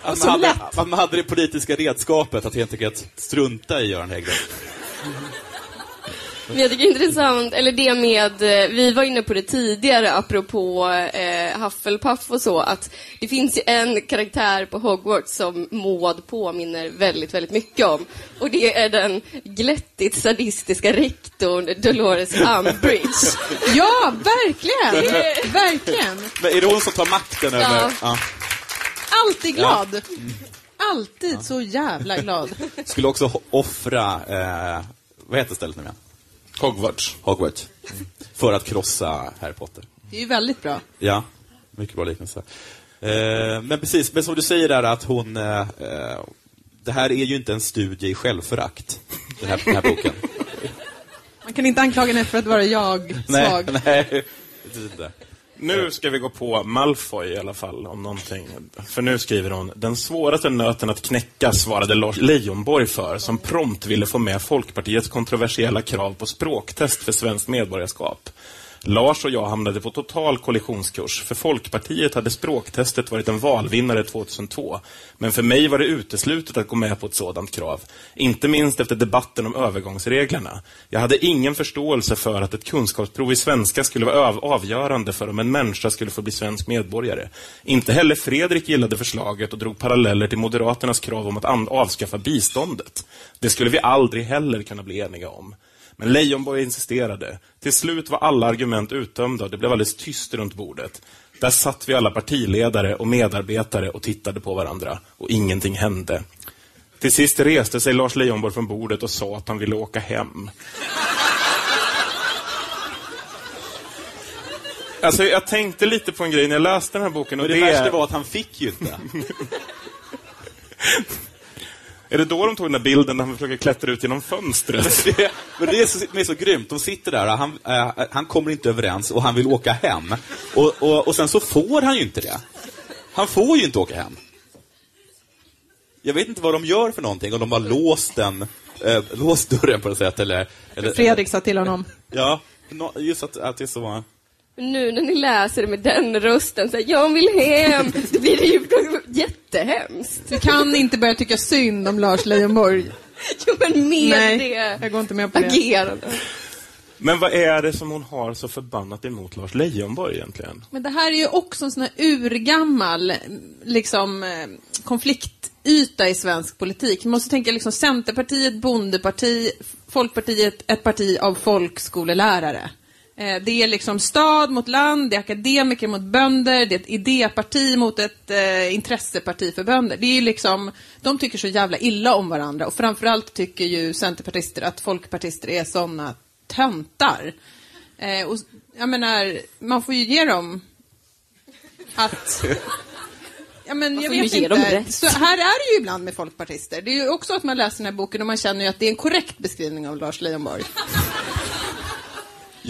Att så man, hade, lätt. man hade det politiska redskapet att helt enkelt strunta i Göran Hägglund. Men jag tycker det är intressant, eller det med, eh, vi var inne på det tidigare apropå eh, Hufflepuff och så, att det finns ju en karaktär på Hogwarts som Maud påminner väldigt, väldigt mycket om. Och det är den glättigt sadistiska rektorn Dolores Umbridge. (laughs) Ja, verkligen! verkligen! Men är det hon som tar makten över... Ja. Ja. Alltid glad. Alltid så jävla glad. Skulle också offra, eh, vad heter stället nu igen? Hogwarts. Hogwarts. För att krossa Harry Potter. Det är ju väldigt bra. Ja, mycket bra liknelse. Eh, men precis, men som du säger där att hon... Eh, eh, det här är ju inte en studie i självförakt, den här, den här boken. Man kan inte anklaga henne för att vara jag-svag. nej, nej, inte. Nu ska vi gå på Malfoy i alla fall, om någonting. För nu skriver hon, den svåraste nöten att knäcka svarade Lars Leijonborg för, som prompt ville få med Folkpartiets kontroversiella krav på språktest för svenskt medborgarskap. Lars och jag hamnade på total kollisionskurs. För Folkpartiet hade språktestet varit en valvinnare 2002. Men för mig var det uteslutet att gå med på ett sådant krav. Inte minst efter debatten om övergångsreglerna. Jag hade ingen förståelse för att ett kunskapsprov i svenska skulle vara avgörande för om en människa skulle få bli svensk medborgare. Inte heller Fredrik gillade förslaget och drog paralleller till Moderaternas krav om att avskaffa biståndet. Det skulle vi aldrig heller kunna bli eniga om. Men Leijonborg insisterade. Till slut var alla argument uttömda och det blev alldeles tyst runt bordet. Där satt vi alla partiledare och medarbetare och tittade på varandra och ingenting hände. Till sist reste sig Lars Leijonborg från bordet och sa att han ville åka hem. Alltså, jag tänkte lite på en grej när jag läste den här boken. Och Men det, det värsta är... var att han fick ju inte. (laughs) Är det då de tog den där bilden där han försöker klättra ut genom fönstret? (laughs) Det, men det är så, det är så grymt. De sitter där och han, eh, han kommer inte överens och han vill åka hem. Och, och, och sen så får han ju inte det. Han får ju inte åka hem. Jag vet inte vad de gör för någonting, om de har låst den, eh, låst dörren på något sätt eller... eller Fredrik sa till honom. Ja, just att, att det är så... Nu när ni läser det med den rösten, så här, jag vill hem, (laughs) då blir det ju (laughs) jättehemskt. Du kan inte börja tycka synd om Lars Leijonborg. (laughs) Jo, men med Nej, det jag går inte med på det. agerandet. Men vad är det som hon har så förbannat emot Lars Leijonborg egentligen? Men det här är ju också en sån här urgammal liksom, eh, konfliktyta i svensk politik. Man måste tänka liksom Centerpartiet, bondeparti, Folkpartiet, ett parti av folkskolelärare. Eh, Det är liksom stad mot land, det är akademiker mot bönder, det är ett idéparti mot ett eh, intresseparti för bönder. Det är liksom, de tycker så jävla illa om varandra och framförallt tycker ju centerpartister att folkpartister är såna töntar. Eh, och, jag menar, man får ju ge dem att... (laughs) Ja, men jag vet inte. Så här är det ju ibland med folkpartister. Det är ju också att man läser den här boken och man känner ju att det är en korrekt beskrivning av Lars Leijonborg.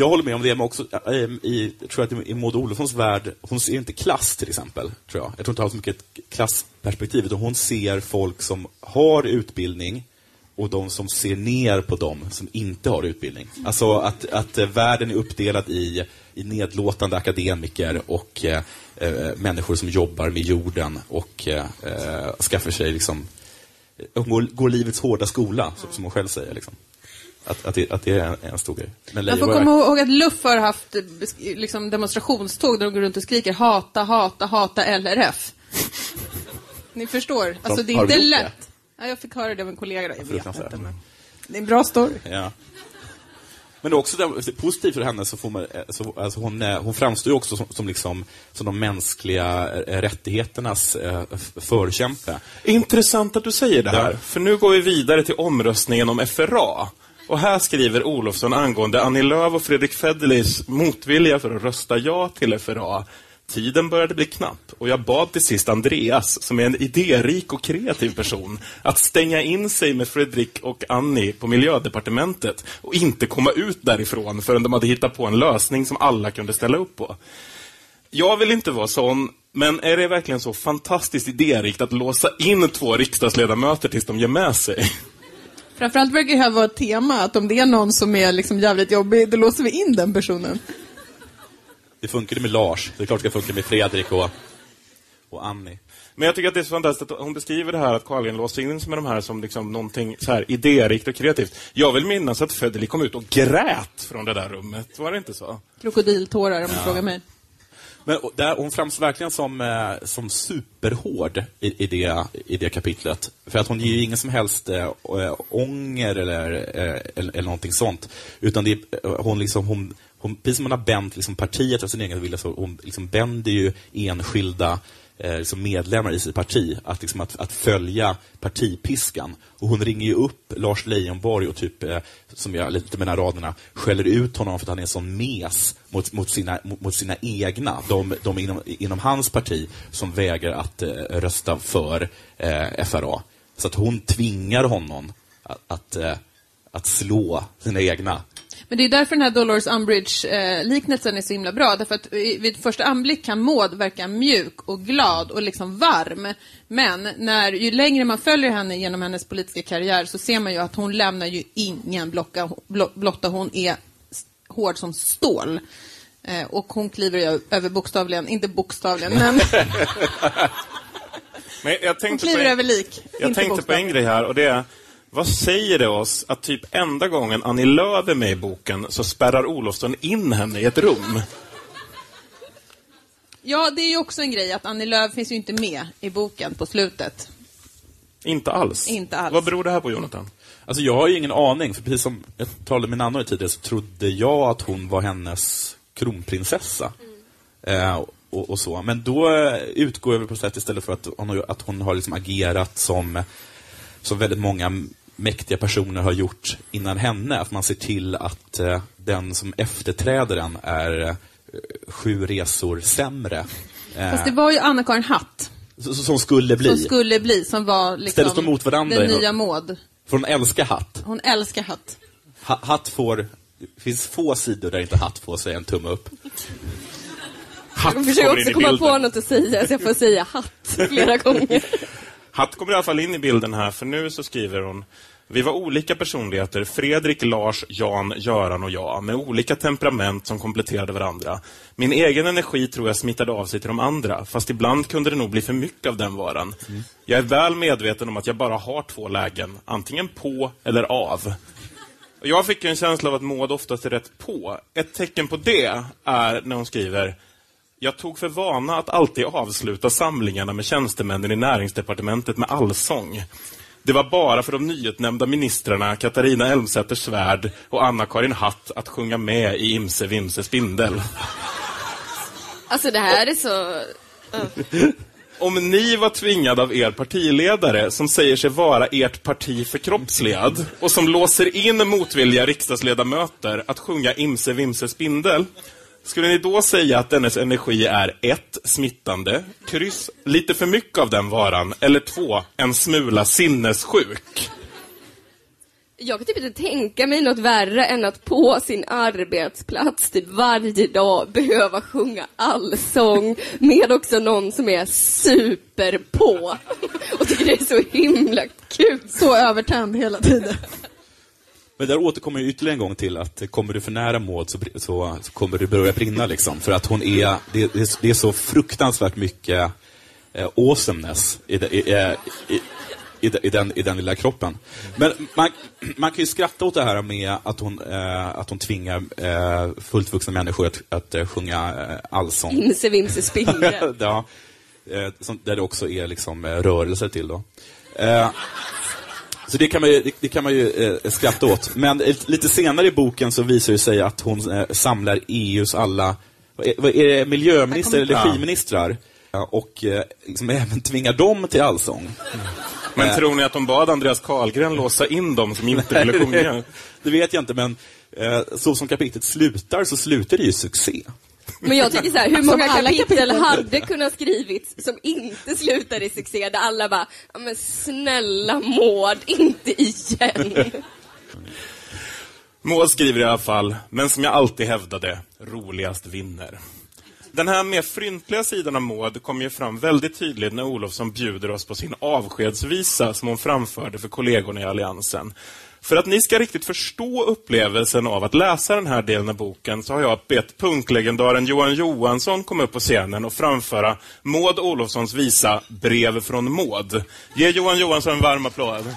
Jag håller med om det, men också eh, i, tror att i Maud Olofssons värld, hon ser inte klass till exempel, tror jag. Jag tror inte hon har så mycket klassperspektiv, utan hon ser folk som har utbildning och de som ser ner på dem som inte har utbildning. Alltså att, att eh, världen är uppdelad i, i nedlåtande akademiker och eh, eh människor som jobbar med jorden och eh, skaffar sig liksom, går, går livets hårda skola, som, som hon själv säger. Liksom. Att, att, det, att det är en, en stor grej. Men Man får Leijonborg- komma ihåg att Luff har haft liksom, demonstrationståg där de går runt och skriker hata, hata, hata LRF. (laughs) Ni förstår, alltså det är inte lätt. Ja, jag fick höra det av en kollega. Jag vet inte, men det är en bra story. Ja. Men också det, positivt för henne, så får man, eh, så, alltså hon, eh, hon framstår ju också som, som, liksom, som de mänskliga eh, rättigheternas eh, förkämpe. Intressant att du säger det här, Ja. för nu går vi vidare till omröstningen om FRA. Och här skriver Olofsson angående Annie Lööf och Fredrik Federleys motvilja för att rösta ja till FRA. Tiden började bli knapp och jag bad till sist Andreas, som är en idérik och kreativ person, att stänga in sig med Fredrik och Annie på miljödepartementet och inte komma ut därifrån förrän de hade hittat på en lösning som alla kunde ställa upp på. Jag vill inte vara sån, men är det verkligen så fantastiskt idérikt att låsa in två riksdagsledamöter tills de ger med sig? Framförallt verkar det här vara ett tema, att om det är någon som är liksom jävligt jobbig, då låser vi in den personen. Det funkade med Lars, det är klart det ska funka med Fredrik och, och Annie. Men jag tycker att det är så fantastiskt att hon beskriver det här att Carlgren låser in sig med de här som liksom någonting så här idérikt och kreativt. Jag vill minnas att Federley kom ut och grät från det där rummet. Var det inte så? Krokodiltårar om du frågar mig. Men där, hon framstår verkligen som, eh, som superhård i, i, det, i det kapitlet. För att hon ger ju ingen som helst eh, äh, ånger eller, eh, eller, eller någonting sånt. Utan det, eh, hon, liksom, hon, hon, precis som hon har bänt liksom, partiet av sin egen vilja, så hon liksom bänder ju enskilda eh, liksom medlemmar i sitt parti att, liksom, att, att följa partipiskan. Och hon ringer ju upp Lars Leijonborg och typ, eh, som jag lite med de här raderna, skäller ut honom för att han är en sån mes mot, mot, sina, mot, mot sina egna, de, de inom, inom hans parti som vägrar att eh, rösta för eh, FRA. Så att hon tvingar honom att, att, eh, att slå sina egna. Men det är därför den här Dolores Umbridge-liknelsen är så himla bra. Därför att i- vid första anblick kan Maud verka mjuk och glad och liksom varm. Men när, ju längre man följer henne genom hennes politiska karriär så ser man ju att hon lämnar ju ingen blocka, blo, blotta. Hon är hård som stål. Eh, och hon kliver ju över bokstavligen, inte bokstavligen, men (laughs) Men jag hon tänkte kliver på, över lik. jag inte tänkte på en grej här och det är vad säger det oss att typ enda gången Annie Lööf är med i boken så spärrar Olofsson in henne i ett rum? Ja, det är ju också en grej att Annie Lööf finns ju inte med i boken på slutet. Inte alls. Inte alls. Vad beror det här på, Jonathan? Alltså jag har ju ingen aning, för precis som jag talade med Nanna tidigare så trodde jag att hon var hennes kronprinsessa. Eh, och, och så. Men då eh, utgår jag väl på sätt istället för att hon, har- att hon har liksom agerat som, som väldigt många mäktiga personer har gjort innan henne. Att man ser till att eh, den som efterträder den är eh, sju resor sämre. Eh, Fast det var ju Anna-Karin Hatt s- som skulle bli. som skulle bli, som var liksom Ställdes de mot varandra i den något? nya Maud. För hon älskar hatt. Hon älskar Hatt. Ha, hatt får... Det finns få sidor där inte hatt får säga en tumme upp. Hatt Jag försöker kommer in också i komma bilden. på något att säga, så jag får säga hatt flera (laughs) gånger. Hatt kommer i alla fall in i bilden här, för nu så skriver hon vi var olika personligheter, Fredrik, Lars, Jan, Göran och jag, med olika temperament som kompletterade varandra. Min egen energi tror jag smittade av sig till de andra, fast ibland kunde det nog bli för mycket av den varan. Jag är väl medveten om att jag bara har två lägen, antingen på eller av. Jag fick en känsla av att Maud oftast är rätt på. Ett tecken på det är när hon skriver jag tog för vana att alltid avsluta samlingarna med tjänstemännen i näringsdepartementet med allsång. Det var bara för de nyutnämnda ministrarna Katarina Elmsäter-Svärd och Anna-Karin Hatt att sjunga med i Imse Vimse Spindel. Alltså det här är så... Om ni var tvingade av er partiledare, som säger sig vara ert parti förkroppsligad och som låser in motvilliga riksdagsledamöter att sjunga Imse Vimse Spindel, skulle ni då säga att dennes energi är ett, smittande, kryss, lite för mycket av den varan, eller två, en smula sinnessjuk? Jag kan typ inte tänka mig något värre än att på sin arbetsplats typ varje dag behöva sjunga allsång med också någon som är superpå och tycker det är så himla kul. Så övertänd hela tiden. Men där återkommer jag ytterligare en gång till att kommer du för nära Maud så, så, så kommer du börja brinna. Liksom. För att hon är, det, det, det är så fruktansvärt mycket eh, awesomeness i, eh, i, i, i, den, i den lilla kroppen. Men man, man kan ju skratta åt det här med att hon, eh, att hon tvingar eh, fullt vuxna människor att, att eh, sjunga eh, allsång. Imse (laughs) ja, eh, som, där det också är liksom, eh, rörelser till. Då. Så det kan man ju, det, det kan man ju eh, skratta åt. Men lite senare i boken så visar det sig att hon eh, samlar EUs alla vad är, vad är det, miljöministrar eller energiministrar Ja, och eh, liksom även tvingar dem till allsång. Men Eh. tror ni att de bad Andreas Karlgren låsa in dem som inte ville sjunga? (laughs) det vet jag inte, men eh, så som kapitlet slutar så slutar det ju succé. Men jag tycker så här, hur många kapitel kapitel. hade kunnat skrivits som inte slutar i succé, där alla bara, men snälla Maud, inte igen. Maud skriver i alla fall, men som jag alltid hävdade, roligast vinner. Den här mer fryntliga sidan av Maud kommer ju fram väldigt tydligt när Olofsson bjuder oss på sin avskedsvisa som hon framförde för kollegorna i Alliansen. För att ni ska riktigt förstå upplevelsen av att läsa den här delen av boken så har jag bett punklegendaren Johan Johansson komma upp på scenen och framföra Maud Olofssons visa Brev från Maud. Ge Johan Johansson en varm applåd.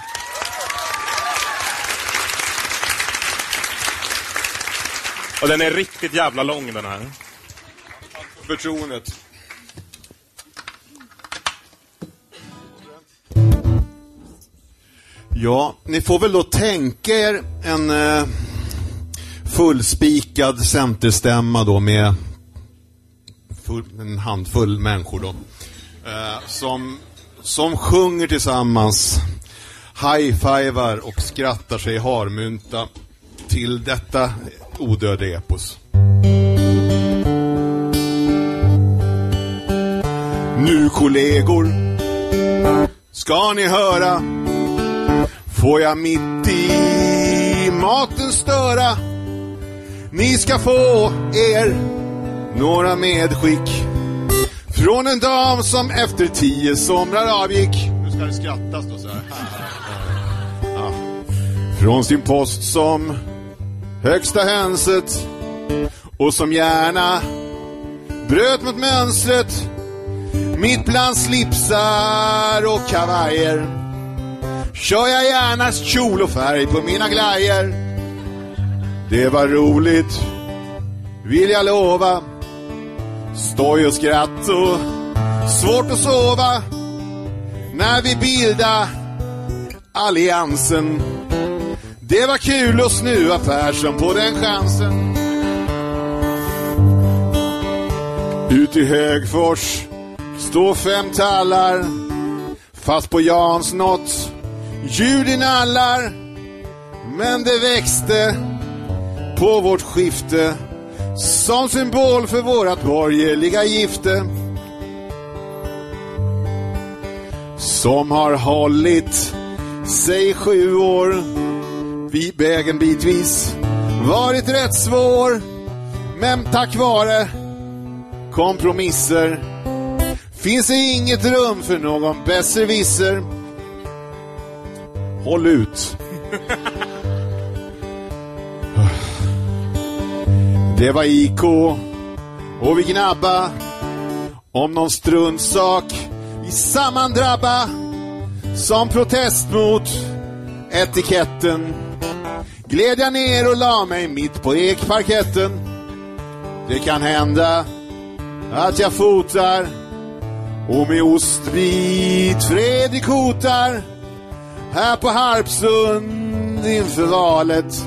Och den är riktigt jävla lång den här. Förtroendet. Ja, ni får väl då tänka er en eh, fullspikad centerstämma då med full, en handfull människor då. Eh, som, som sjunger tillsammans, high-fivar och skrattar sig harmynta till detta odödliga epos. Nu kollegor, ska ni höra Får jag mitt i maten störa? Ni ska få er några medskick från en dam som efter tio somrar avgick. Nu ska det skrattas då så här. Ja. Från sin post som högsta hönset och som gärna bröt mot mönstret mitt bland slipsar och kavajer kör jag gärna kjol och färg på mina glajer. Det var roligt, vill jag lova. Stoj och skratt och svårt att sova. När vi bilda alliansen. Det var kul att snuva Persson på den chansen. Ut i Högfors står fem tallar fast på Jans något ljud i nallar men det växte på vårt skifte som symbol för vårat borgerliga gifte som har hållit sig sju år vid vägen bitvis varit rätt svår men tack vare kompromisser finns det inget rum för någon besserwisser. Håll ut. Det var IK och vi gnabba om någon struntsak vi sammandrabba som protest mot etiketten gled jag ner och la mig mitt på ekparketten. Det kan hända att jag fotar och med ostbit Fredrik hotar här på Harpsund inför valet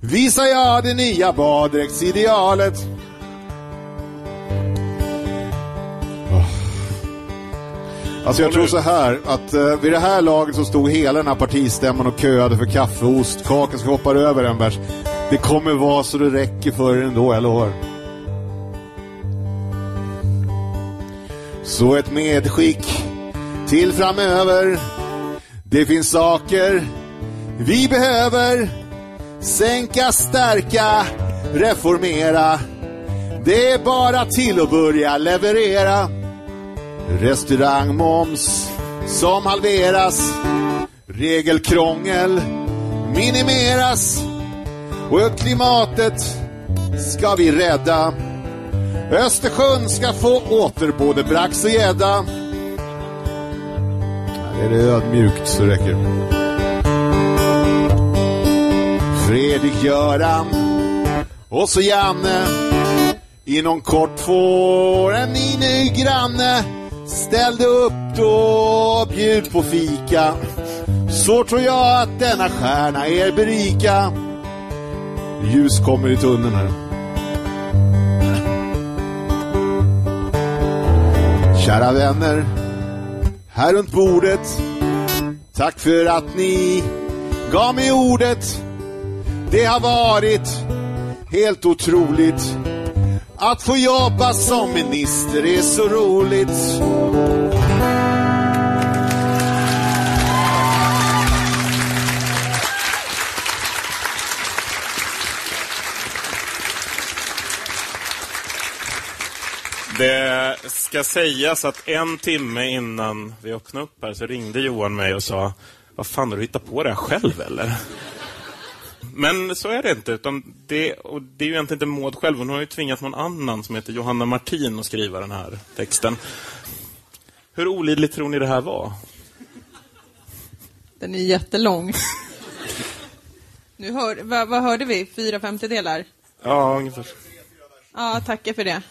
visar jag det nya baddräktsidealet. Oh. Alltså jag tror så här att uh, vid det här laget så stod hela den här partistämman och köade för kaffe och ostkaka så hoppar över en bärs. Det kommer vara så det räcker för er ändå, jag lovar. Så ett medskick till framöver. Det finns saker vi behöver sänka, stärka, reformera. Det är bara till att börja leverera. Restaurangmoms som halveras. Regelkrångel minimeras. Och klimatet ska vi rädda. Östersjön ska få åter både brax och gädda. Är det ödmjukt så räcker det. Fredrik, Göran och så Janne. Inom kort får en ny ny granne. Ställ dig upp då, bjud på fika. Så tror jag att denna stjärna er berika. Ljus kommer i tunneln här. Kära vänner, här runt bordet. Tack för att ni gav mig ordet. Det har varit helt otroligt. Att få jobba som minister är så roligt. Det ska sägas att en timme innan vi öppnade upp här så ringde Johan mig och sa Vad fan, har du hittat på det här själv eller? Men så är det inte. Utan det, och det är ju egentligen inte Maud själv. Hon har ju tvingat någon annan som heter Johanna Martin att skriva den här texten. Hur olidligt tror ni det här var? Den är jättelång. nu hör, vad, vad hörde vi? Fyra femtedelar? Ja, ungefär. Ja, tackar för det.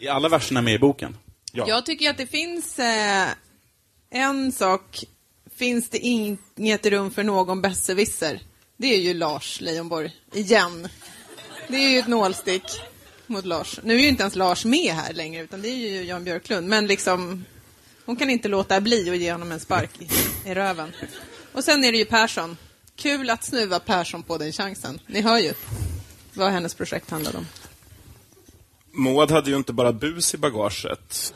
Är alla verserna med i boken? Ja. Jag tycker att det finns eh, en sak. Finns det inget rum för någon besserwisser? Det är ju Lars Leijonborg, igen. Det är ju ett nålstick mot Lars. Nu är ju inte ens Lars med här längre, utan det är ju Jan Björklund. Men liksom, hon kan inte låta bli att ge honom en spark i, i röven. Och sen är det ju Persson. Kul att snuva Persson på den chansen. Ni hör ju vad hennes projekt handlade om. Maud hade ju inte bara bus i bagaget.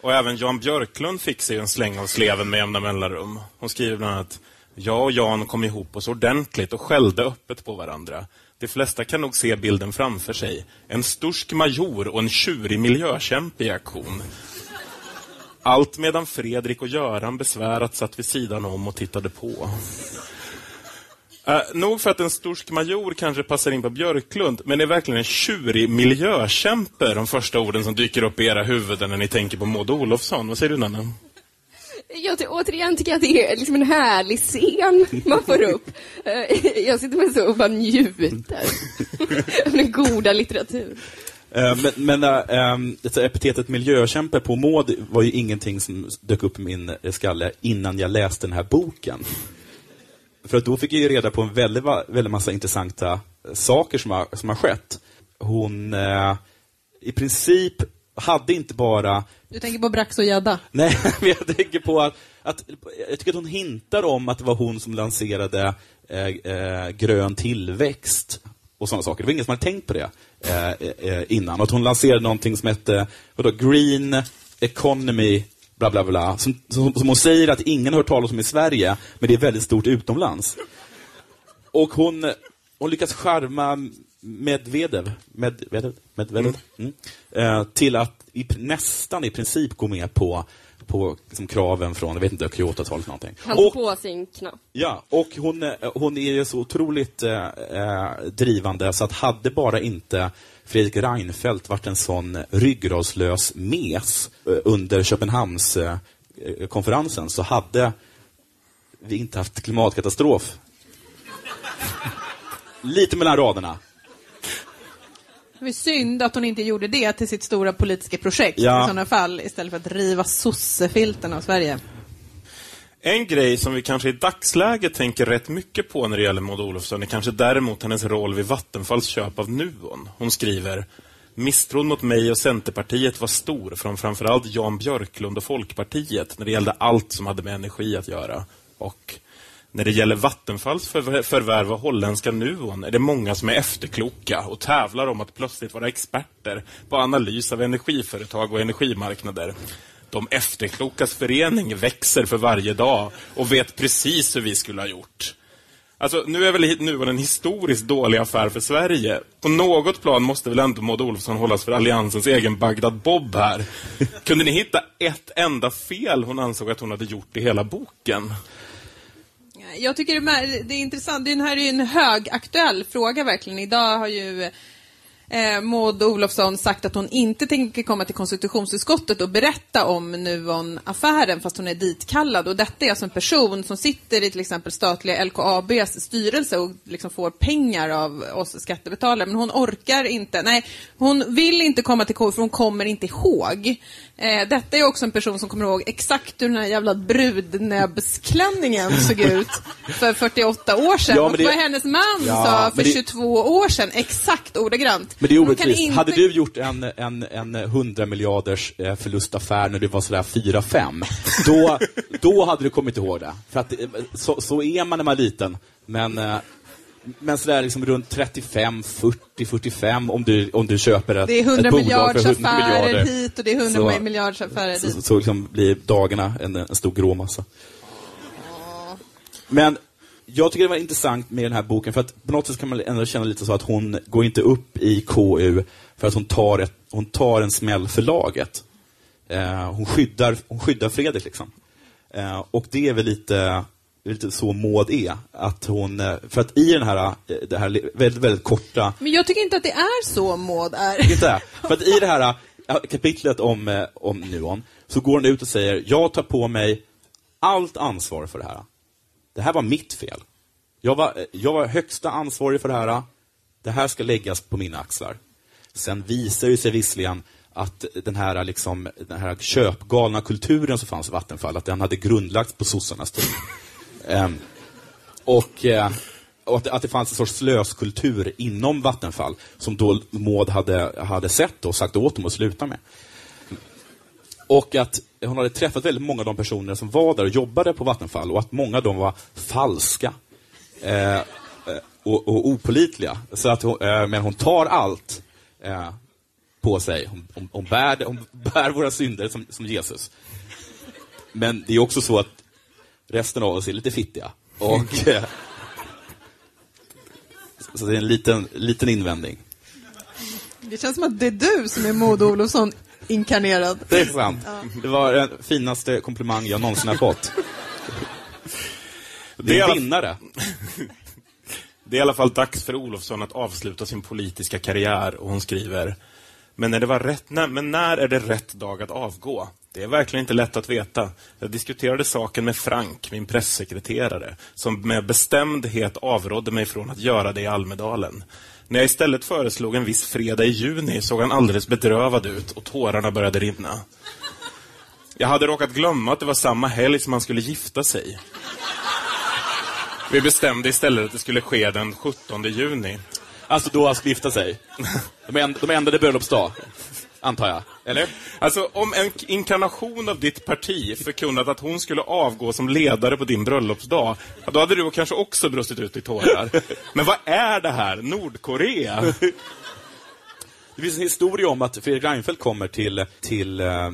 Och även Jan Björklund fick sig en släng av sleven med jämna mellanrum. Hon skriver bland annat jag och Jan kom ihop oss ordentligt och skällde öppet på varandra. De flesta kan nog se bilden framför sig. En stursk major och en tjurig miljökämpe i aktion. Allt medan Fredrik och Göran besvärat satt vid sidan om och tittade på. Uh, nog för att en stursk major kanske passar in på Björklund, men det är verkligen en tjurig miljökämpe de första orden som dyker upp i era huvuden när ni tänker på Maud Olofsson. Vad säger du, Nanne? Jag ty- återigen tycker jag att det är liksom en härlig scen man får upp. Eh, jag sitter med så och bara njuter av den goda litteraturen. Eh, Men, men äh, epitetet miljökämpe på Maud var ju ingenting som dök upp i min skalle innan jag läste den här boken. För att då fick jag ju reda på en väldigt, väldigt massa intressanta saker som har, som har skett. Hon, eh, i princip hade inte bara Du tänker på Brax och gädda? (laughs) Nej, men jag tänker på att, att, jag tycker att hon hintar om att det var hon som lanserade eh, eh, grön tillväxt och sådana saker. Det var ingen som hade tänkt på det eh, eh, innan. Och att hon lanserade någonting som hette vadå, Green Economy, bla bla bla. Som, som, som hon säger att ingen har hört talas om i Sverige, men det är väldigt stort utomlands. Och hon, hon lyckas charma Medvedev, Medvedev, Medvedev mm. eh, till att i, nästan i princip gå med på, på liksom, kraven från, jag vet inte, Kyoto-avtalet någonting. Han tog på sin knapp. Ja, och hon, eh, hon är ju så otroligt eh, eh, drivande så att hade bara inte Fredrik Reinfeldt varit en sån ryggradslös mes eh, under Köpenhamnskonferensen eh, så hade vi inte haft klimatkatastrof. Lite mellan raderna. Det är synd att hon inte gjorde det till sitt stora politiska projekt Ja. i sådana fall, istället för att riva sossefilten av Sverige. En grej som vi kanske i dagsläget tänker rätt mycket på när det gäller Maud Olofsson är kanske däremot hennes roll vid Vattenfalls köp av Nuon. Hon skriver Misstron mot mig och Centerpartiet var stor från framförallt Jan Björklund och Folkpartiet när det gällde allt som hade med energi att göra. Och när det gäller Vattenfalls förvärv av holländska Nuon är det många som är efterkloka och tävlar om att plötsligt vara experter på analys av energiföretag och energimarknader. De efterklokas förening växer för varje dag och vet precis hur vi skulle ha gjort. Alltså, nu är väl Nuon en historiskt dålig affär för Sverige. På något plan måste väl ändå Maud Olofsson hållas för Alliansens egen Bagdad Bob här. Kunde ni hitta ett enda fel hon ansåg att hon hade gjort i hela boken? Jag tycker det är, det är intressant, det här är ju en högaktuell fråga verkligen. Idag har ju eh, Maud Olofsson sagt att hon inte tänker komma till konstitutionsutskottet och berätta om Nuon-affären fast hon är ditkallad. Och detta är alltså en person som sitter i till exempel statliga LKABs styrelse och liksom får pengar av oss skattebetalare. Men hon orkar inte, nej, hon vill inte komma till KU för hon kommer inte ihåg. Eh, detta är också en person som kommer ihåg exakt hur den här jävla brudnäbbsklänningen såg ut för 48 år sedan. Ja, och det- vad hennes man Ja, sa för det- 22 år sedan, exakt ordagrant. Men det är orättvist. inte- Hade du gjort en, en, en 100 miljarders eh, förlustaffär när du var sådär 4-5, då, då hade du kommit ihåg det. För att, eh, så, så är man när man är liten. Men, eh, men sådär liksom runt 35, 40, 45 om du, om du köper ett, Det är 100 ett bolag för 100 affärer miljarder. hit och det är 100 Så- miljarders affärer Så, dit. så liksom blir dagarna en, en stor grå massa. Men jag tycker det var intressant med den här boken, för att på något sätt kan man ändå känna lite så att hon går inte upp i KU för att hon tar, ett, hon tar en smäll för laget. Eh, hon, skyddar, hon skyddar Fredrik liksom. Eh, och det är väl lite, lite så Maud är. Att hon, eh, för att i den här, eh, det här väldigt, väldigt korta Men jag tycker inte att det är så Maud är. inte? För att i det här äh, (laughs) kapitlet om, eh, om Nuon så går hon ut och säger, jag tar på mig allt ansvar för det här. Det här var mitt fel. Jag var, eh, jag var högsta ansvarig för det här. Det här ska läggas på mina axlar. Sen visar det sig visserligen att den här, liksom, den här köpgalna kulturen som fanns i Vattenfall, att den hade grundlagts på sossarnas tid. Ehm, och, eh, och att, det- att det fanns en sorts slöskultur inom Vattenfall som då Maud hade, hade sett och sagt åt dem att sluta med. Och att hon hade träffat väldigt många av de personer som var där och jobbade på Vattenfall och att många av dem var falska eh, och, och opolitliga. Så att hon, eh, men hon tar allt eh, på sig. Hon, hon, hon, bär, hon bär våra synder som, som Jesus. Men det är också så att resten av oss är lite fittiga. (laughs) Och, eh, så det är en liten, liten invändning. Det känns som att det är du som är Maud Olofsson inkarnerad. Det är sant. Det var den finaste komplimang jag någonsin har fått. Det Det är en vinnare. (laughs) Det är i alla fall dags för Olofsson att avsluta sin politiska karriär och hon skriver men, när det var rätt, när, men när är det rätt dag att avgå? Det är verkligen inte lätt att veta. Jag diskuterade saken med Frank, min pressekreterare, som med bestämdhet avrådde mig från att göra det i Almedalen. När jag istället föreslog en viss fredag i juni såg han alldeles bedrövad ut och tårarna började rinna. Jag hade råkat glömma att det var samma helg som han skulle gifta sig. Vi bestämde istället att det skulle ske den 17 juni. Alltså då han skulle gifta sig. De, änd de ändrade bröllopsdag antar jag. Eller? Alltså, om en inkarnation av ditt parti förkunnat att hon skulle avgå som ledare på din bröllopsdag, då hade du kanske också brustit ut i tårar. Men vad är det här? Nordkorea? Det finns en historia om att Fredrik Reinfeldt kommer till, till, eh,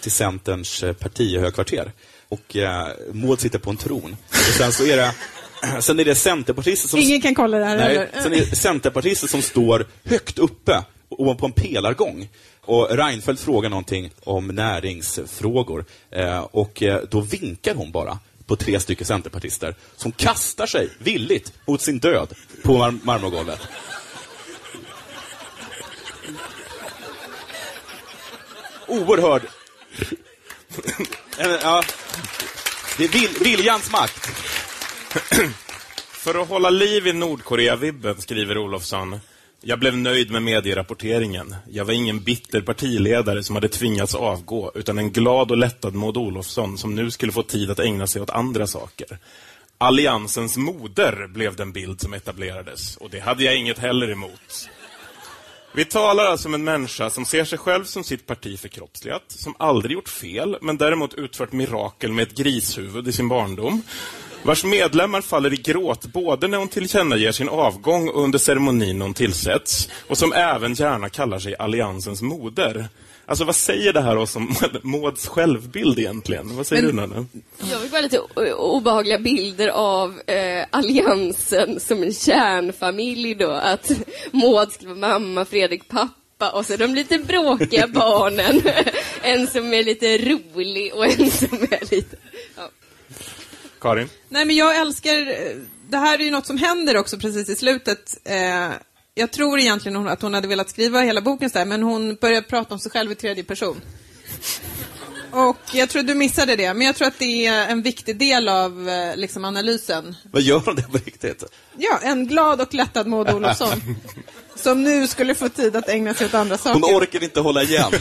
till Centerns partihögkvarter. Och eh, Maud sitter på en tron. Och sen så är det (clears throat) Sen är det centerpartister som... Ingen kan kolla det här Nej, heller. sen är det centerpartister som står högt uppe ovanpå en pelargång. Och Reinfeldt frågar någonting om näringsfrågor. Eh, och eh, då vinkar hon bara på tre stycken centerpartister som kastar sig villigt mot sin död på mar marmorgolvet. Oerhörd... Eh, ja. Det är vil viljans makt. (clears throat) För att hålla liv i Nordkorea-vibben, skriver Olofsson. Jag blev nöjd med medierapporteringen. Jag var ingen bitter partiledare som hade tvingats avgå, utan en glad och lättad Maud Olofsson som nu skulle få tid att ägna sig åt andra saker. Alliansens moder blev den bild som etablerades, och det hade jag inget heller emot. Vi talar alltså om en människa som ser sig själv som sitt parti förkroppsligat, som aldrig gjort fel, men däremot utfört mirakel med ett grishuvud i sin barndom, vars medlemmar faller i gråt både när hon tillkännager sin avgång och under ceremonin hon tillsätts, och som även gärna kallar sig Alliansens moder. Alltså vad säger det här oss om Mauds självbild egentligen? Vad säger Men- du Nanne? Jag fick bara lite obehagliga bilder av eh, alliansen som en kärnfamilj då. Att Maud skulle vara mamma, Fredrik pappa och så de lite bråkiga (laughs) barnen. en som är lite rolig och en som är lite... Karin? Nej, men jag älskar... Eh, det här är ju något som händer också precis i slutet. Eh, jag tror egentligen att hon hade velat skriva hela boken så här, men hon börjar prata om sig själv i tredje person. Och jag tror du missade det, men jag tror att det är en viktig del av eh, liksom, analysen. Vad gör hon det på riktigt? Ja, en glad och lättad Maud Olofsson. (laughs) som nu skulle få tid att ägna sig åt andra saker. Hon orkar inte hålla igen. (laughs)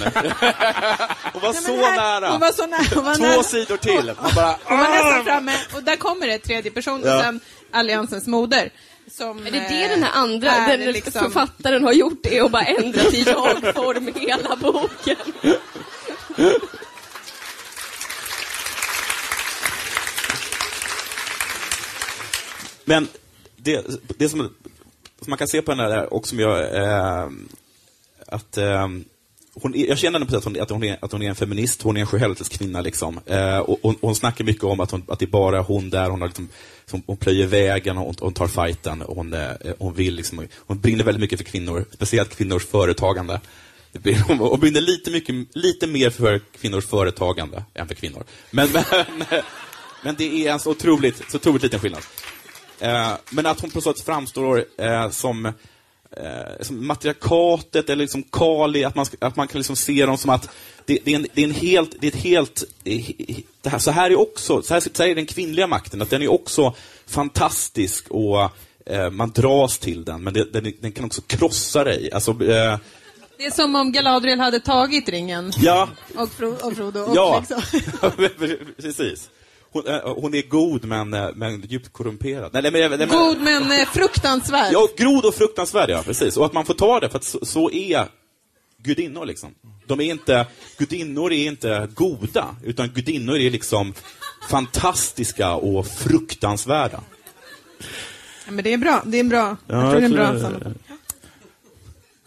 Hon var Nej, så här- nära. Hon var så nära. Hon var Två nära. sidor till. Man bara, Hon var nästan framme och där kommer det, tredje person och Ja. sen Alliansens moder. Som, Är det det eh, den här andra, är den liksom- författaren har gjort, är att bara ändra till (laughs) jag-form hela boken? Men det, det som, som man kan se på henne där och som jag... Eh, att, eh, hon, jag känner henne precis att hon, att, hon är, att hon är en feminist, hon är en sjuhelveteskvinna. Liksom. Eh, och, och, hon snackar mycket om att, hon, att det är bara hon där, hon, har liksom, hon plöjer vägen och hon, hon tar fighten. Och hon, eh, hon, vill liksom, hon brinner väldigt mycket för kvinnor, speciellt kvinnors företagande. Blir- Hon hon brinner lite, mycket, lite mer för kvinnors företagande än för kvinnor. Men, men, (laughs) men det är en så otroligt, så otroligt liten skillnad. Eh, men att hon på så sätt framstår eh, som, eh, som matriarkatet eller liksom Kali, att man, att man kan liksom se dem som att det, det, är, en, det är en helt, det är ett helt, det här, så här är också, så här, så här är den kvinnliga makten, att den är också fantastisk och eh, man dras till den, men det, den, den kan också krossa dig. Alltså, eh, Det är som om Galadriel hade tagit ringen. ja, Och, Fro och Frodo. Och ja, liksom. (laughs) precis. Hon, eh, hon är god men, eh, men djupt korrumperad. Nej, nej, men, nej, God men eh, fruktansvärd. Ja, grod och fruktansvärd, ja. Precis. Och att man får ta det, för att så, så är gudinnor liksom. De är inte, gudinnor är inte goda, utan gudinnor är liksom fantastiska och fruktansvärda. Ja, men det är bra. Det är en bra. jag tror det är en bra.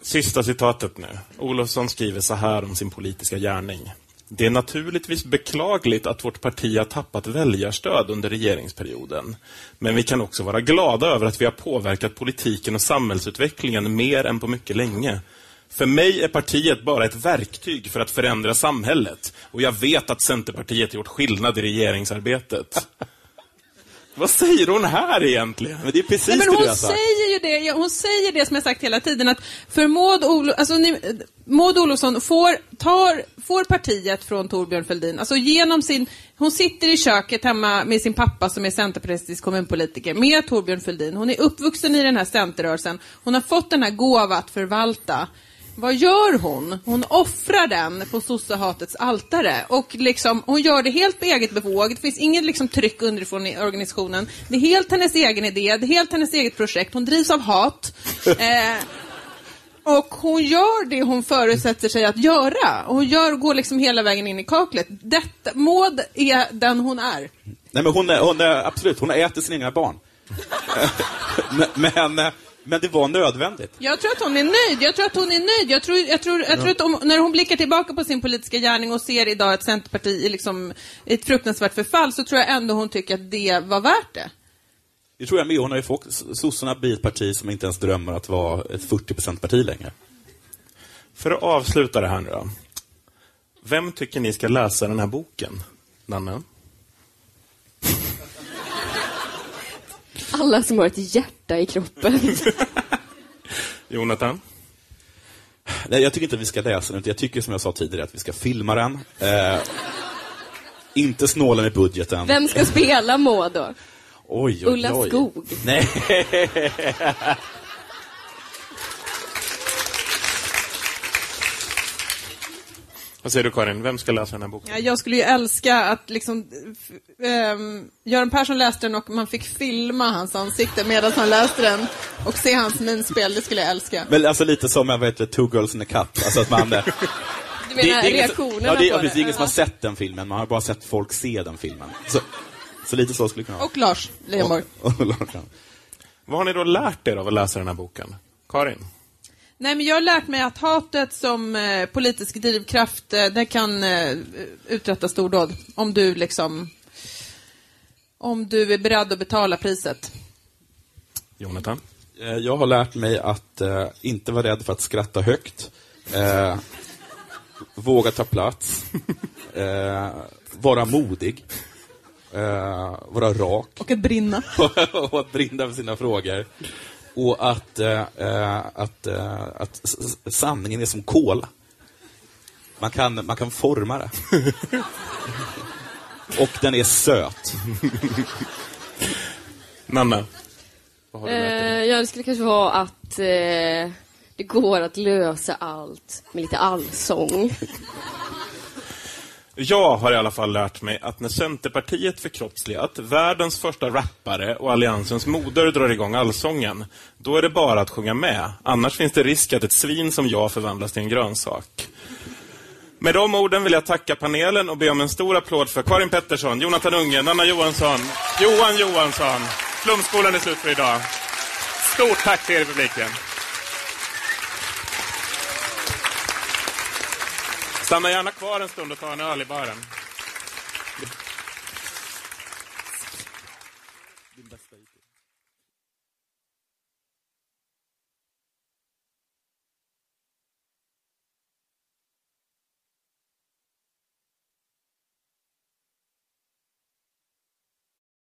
Sista citatet nu. Olofsson skriver så här om sin politiska gärning. Det är naturligtvis beklagligt att vårt parti har tappat väljarstöd under regeringsperioden. Men vi kan också vara glada över att vi har påverkat politiken och samhällsutvecklingen mer än på mycket länge. För mig är partiet bara ett verktyg för att förändra samhället. Och jag vet att Centerpartiet gjort skillnad i regeringsarbetet. Vad säger hon här egentligen? Men det är precis Nej, men det hon jag har sagt. säger ju det, hon säger det som jag sagt hela tiden, att för Maud, Olo, alltså, ni, Maud Olofsson får, tar, får partiet från Torbjörn Fälldin, alltså genom sin, hon sitter i köket hemma med sin pappa som är centerpartistisk kommunpolitiker, med Torbjörn Fälldin. Hon är uppvuxen i den här centerrörelsen, hon har fått den här gåva att förvalta. Vad gör hon? Hon offrar den på sossehatets altare. Och liksom, hon gör det helt på eget bevåg. Det finns inget liksom tryck underifrån i organisationen. Det är helt hennes egen idé, det är helt hennes eget projekt. Hon drivs av hat. (laughs) Eh, Och hon gör det hon förutsätter sig att göra. Hon gör, går liksom hela vägen in i kaklet. Detta, Maud är den hon är. Nej, men hon är, hon är, absolut, hon ätit sina egna barn. (laughs) (laughs) men, men, men det var nödvändigt. Jag tror att hon är nöjd. Jag tror att hon är nöjd. Jag tror, jag tror, jag tror att om, när hon blickar tillbaka på sin politiska gärning och ser idag ett Centerparti i liksom, i ett fruktansvärt förfall, så tror jag ändå hon tycker att det var värt det. Det tror jag med. Hon har ju fått, sossarna blir ett parti som inte ens drömmer att vara ett 40%-parti längre. För att avsluta det här nu då. Vem tycker ni ska läsa den här boken? Nanne? Alla som har ett hjärta i kroppen. (laughs) Jonathan? Nej, jag tycker inte att vi ska läsa den, utan jag tycker som jag sa tidigare att vi ska filma den. Eh, inte snåla med budgeten. Vem ska spela Maud då? Oj, oj, Ulla oj. Skog. Nej. (laughs) Vad säger du Karin? Vem ska läsa den här boken? Ja, jag skulle ju älska att liksom, ehm, Göran Persson läste den och man fick filma hans ansikte medan han läste den och se hans minspel, det skulle jag älska. Men alltså lite som, jag vet inte, Two Girls in a Cup. Alltså att man... (laughs) Du menar ingen som- reaktionerna ja, det, är- på precis, det? ingen som har sett den filmen, man har bara sett folk se den filmen. Så, så lite så skulle det kunna vara. Och Lars Leijonborg. Och- och Lars. Vad har ni då lärt er av att läsa den här boken? Karin? Nej, men jag har lärt mig att hatet som eh, politisk drivkraft, eh, det kan eh, uträtta stordåd. Om du liksom, om du är beredd att betala priset. Jonathan? Eh, Jag har lärt mig att eh, inte vara rädd för att skratta högt. Eh, våga ta plats. Eh, vara modig. Eh, vara rak. Och att brinna. (laughs) och att brinna för sina frågor. Och att, eh, eh, att, eh, att sanningen är som kol. Man kan, man kan forma det. (laughs) och den är söt. Dig? Eh, ja, det skulle kanske vara att eh, det går att lösa allt med lite allsång. Jag har i alla fall lärt mig att när Centerpartiet förkroppsligat, världens första rappare och Alliansens moder drar igång allsången, då är det bara att sjunga med. Annars finns det risk att ett svin som jag förvandlas till en grönsak. Med de orden vill jag tacka panelen och be om en stor applåd för Karin Pettersson, Jonathan Unge, Nanna Johansson, Johan Johansson. Flumskolan är slut för idag. Stort tack till er i publiken. Stanna gärna kvar en stund och ta en öl i baren.